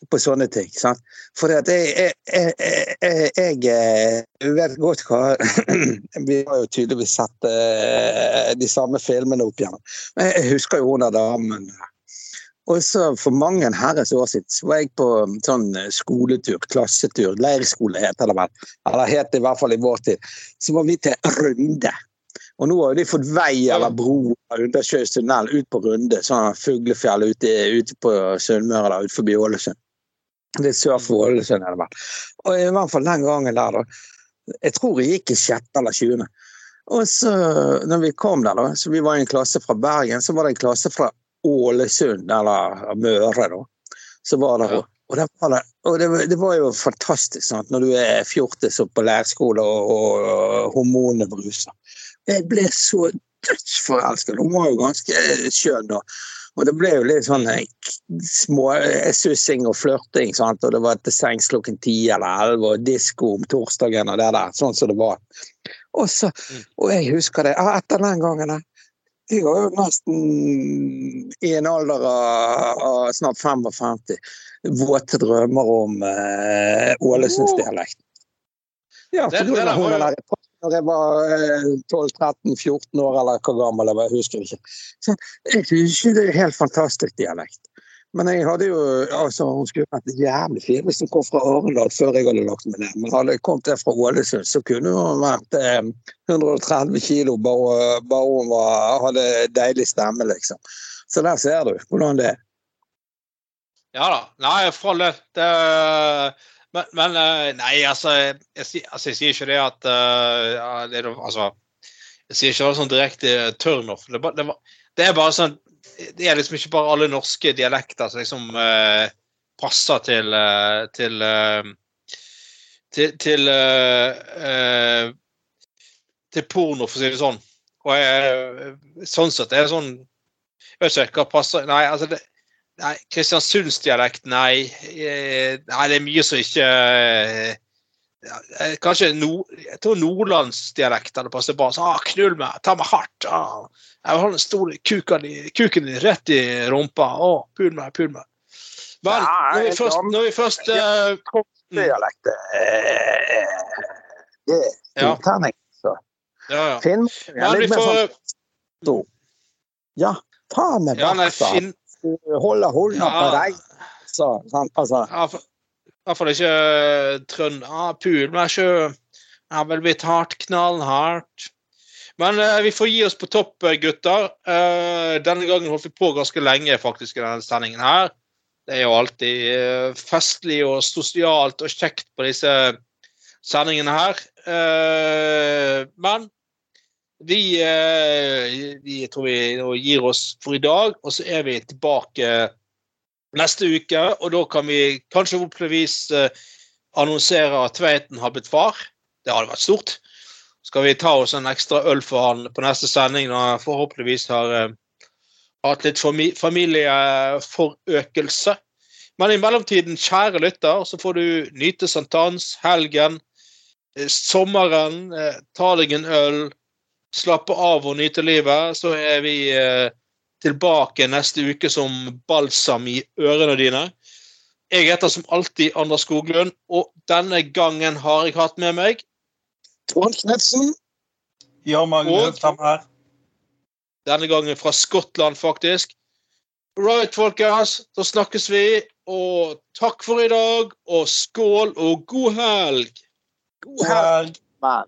Speaker 3: på sånne ting. Sant? For at jeg, jeg, jeg, jeg, jeg vet godt hva Vi har jo tydeligvis sett uh, de samme filmene opp igjennom. Men jeg husker jo hun der damen. Og så For mange herres år siden så var jeg på sånn skoletur, klassetur, leirskole heter det vel. Eller het det i hvert fall i vår tid. Så var vi til Runde. Og nå har de fått vei eller bro undersjøisk tunnel ut på Runde, sånn fuglefjell ute, ute på Sunnmøre, ute forbi Ålesund. Det er sør for Ålesund, er det vel. Og i hvert fall den gangen der, da. Jeg tror jeg gikk i sjette eller tjuende. Og så, når vi kom der, da, så vi var i en klasse fra Bergen, så var det en klasse fra Ålesund, eller Møre, da. Så var det, og det var, det, og det, det var jo fantastisk sant? når du er fjortis og på leirskole og, og hormonene bruser. Jeg ble så dødsforelsket. Hun var jo ganske skjønn. da. Og det ble jo litt sånn eh, små eh, sussing og flørting. sant? Og det var til sengs klokken ti eller elleve, og disko om torsdagen og det der. Sånn som det var. Og, så, og jeg husker det ah, etter den gangen. der, Jeg var jo nesten i en alder av, av snart 55. Våte drømmer om eh, Ålesundsdialekt. Ja,
Speaker 2: Det-
Speaker 3: for
Speaker 2: det det,
Speaker 3: der når jeg var eh, 12-13-14 år, eller hvor gammel jeg var, jeg husker ikke. Så jeg synes det er helt fantastisk dialekt. Men jeg hadde jo, altså hun skulle vært jævlig fin hvis hun kom fra Arendal før jeg hadde lagt meg ned. Men hadde jeg kommet der fra Ålesund, så kunne hun vært eh, 130 kilo bare, bare hun var, hadde deilig stemme, liksom. Så der ser du hvordan det er.
Speaker 2: Ja da. Nei, for all del. Men, men eh, Nei, altså jeg, altså jeg sier ikke det at uh, det Altså Jeg sier ikke det sånn direkte turnoff. Det, det, det er bare sånn Det er liksom ikke bare alle norske dialekter som liksom uh, passer til uh, til eh, til, til, eh, eh, til porno, for å si det sånn. Og jeg, sånn sett er det sånn Jeg vet ikke hva passer Nei, altså det, Nei, Kristiansundsdialekt, nei. Eh, Nei, det er mye som ikke eh, eh, Kanskje nord, jeg tror nordlandsdialekt hadde passet bra. Så, ah, 'Knull meg, ta meg hardt'. Ah, 'Jeg vil ha den store kuken, kuken din rett i rumpa'. Å, pul meg, pul meg.
Speaker 3: Vel,
Speaker 2: når vi først, når vi først eh,
Speaker 3: Dialekt eh, Det er storterning. Så.
Speaker 2: ja, ja.
Speaker 3: Finnmark sånn Ja, ta med
Speaker 2: Ja, nei. Finn...
Speaker 3: Holde hånda på deg. Så, sant? Altså,
Speaker 2: Ja, for- I ikke eh. Ah, pul men ikke Jeg har vel blitt hardt, knallhardt. Men eh, vi får gi oss på topp, eh, gutter. Eh, denne gangen holdt vi på ganske lenge faktisk i denne sendingen her. Det er jo alltid eh, festlig og sosialt og kjekt på disse sendingene her. Eh, men vi, eh, vi tror vi gir oss for i dag, og så er vi tilbake neste uke. Og da kan vi kanskje forhåpentligvis eh, annonsere at Tveiten har blitt far. Det hadde vært stort. Skal vi ta oss en ekstra øl for han på neste sending når han forhåpentligvis har eh, hatt litt familieforøkelse. Men i mellomtiden, kjære lytter, så får du nyte sankthans, helgen, sommeren, ta deg en øl, slappe av og nyte livet. Så er vi eh, tilbake neste uke som balsam i ørene dine. Jeg heter som alltid Anders Skoglund, og denne gangen har jeg hatt med meg
Speaker 3: Trond Knutsen.
Speaker 4: Ja, Magne
Speaker 2: Og-
Speaker 4: Høgtam her.
Speaker 2: Denne gangen fra Skottland, faktisk. Right, folkens. Da snakkes vi. Og takk for i dag, og skål og god helg.
Speaker 3: God helg, mann.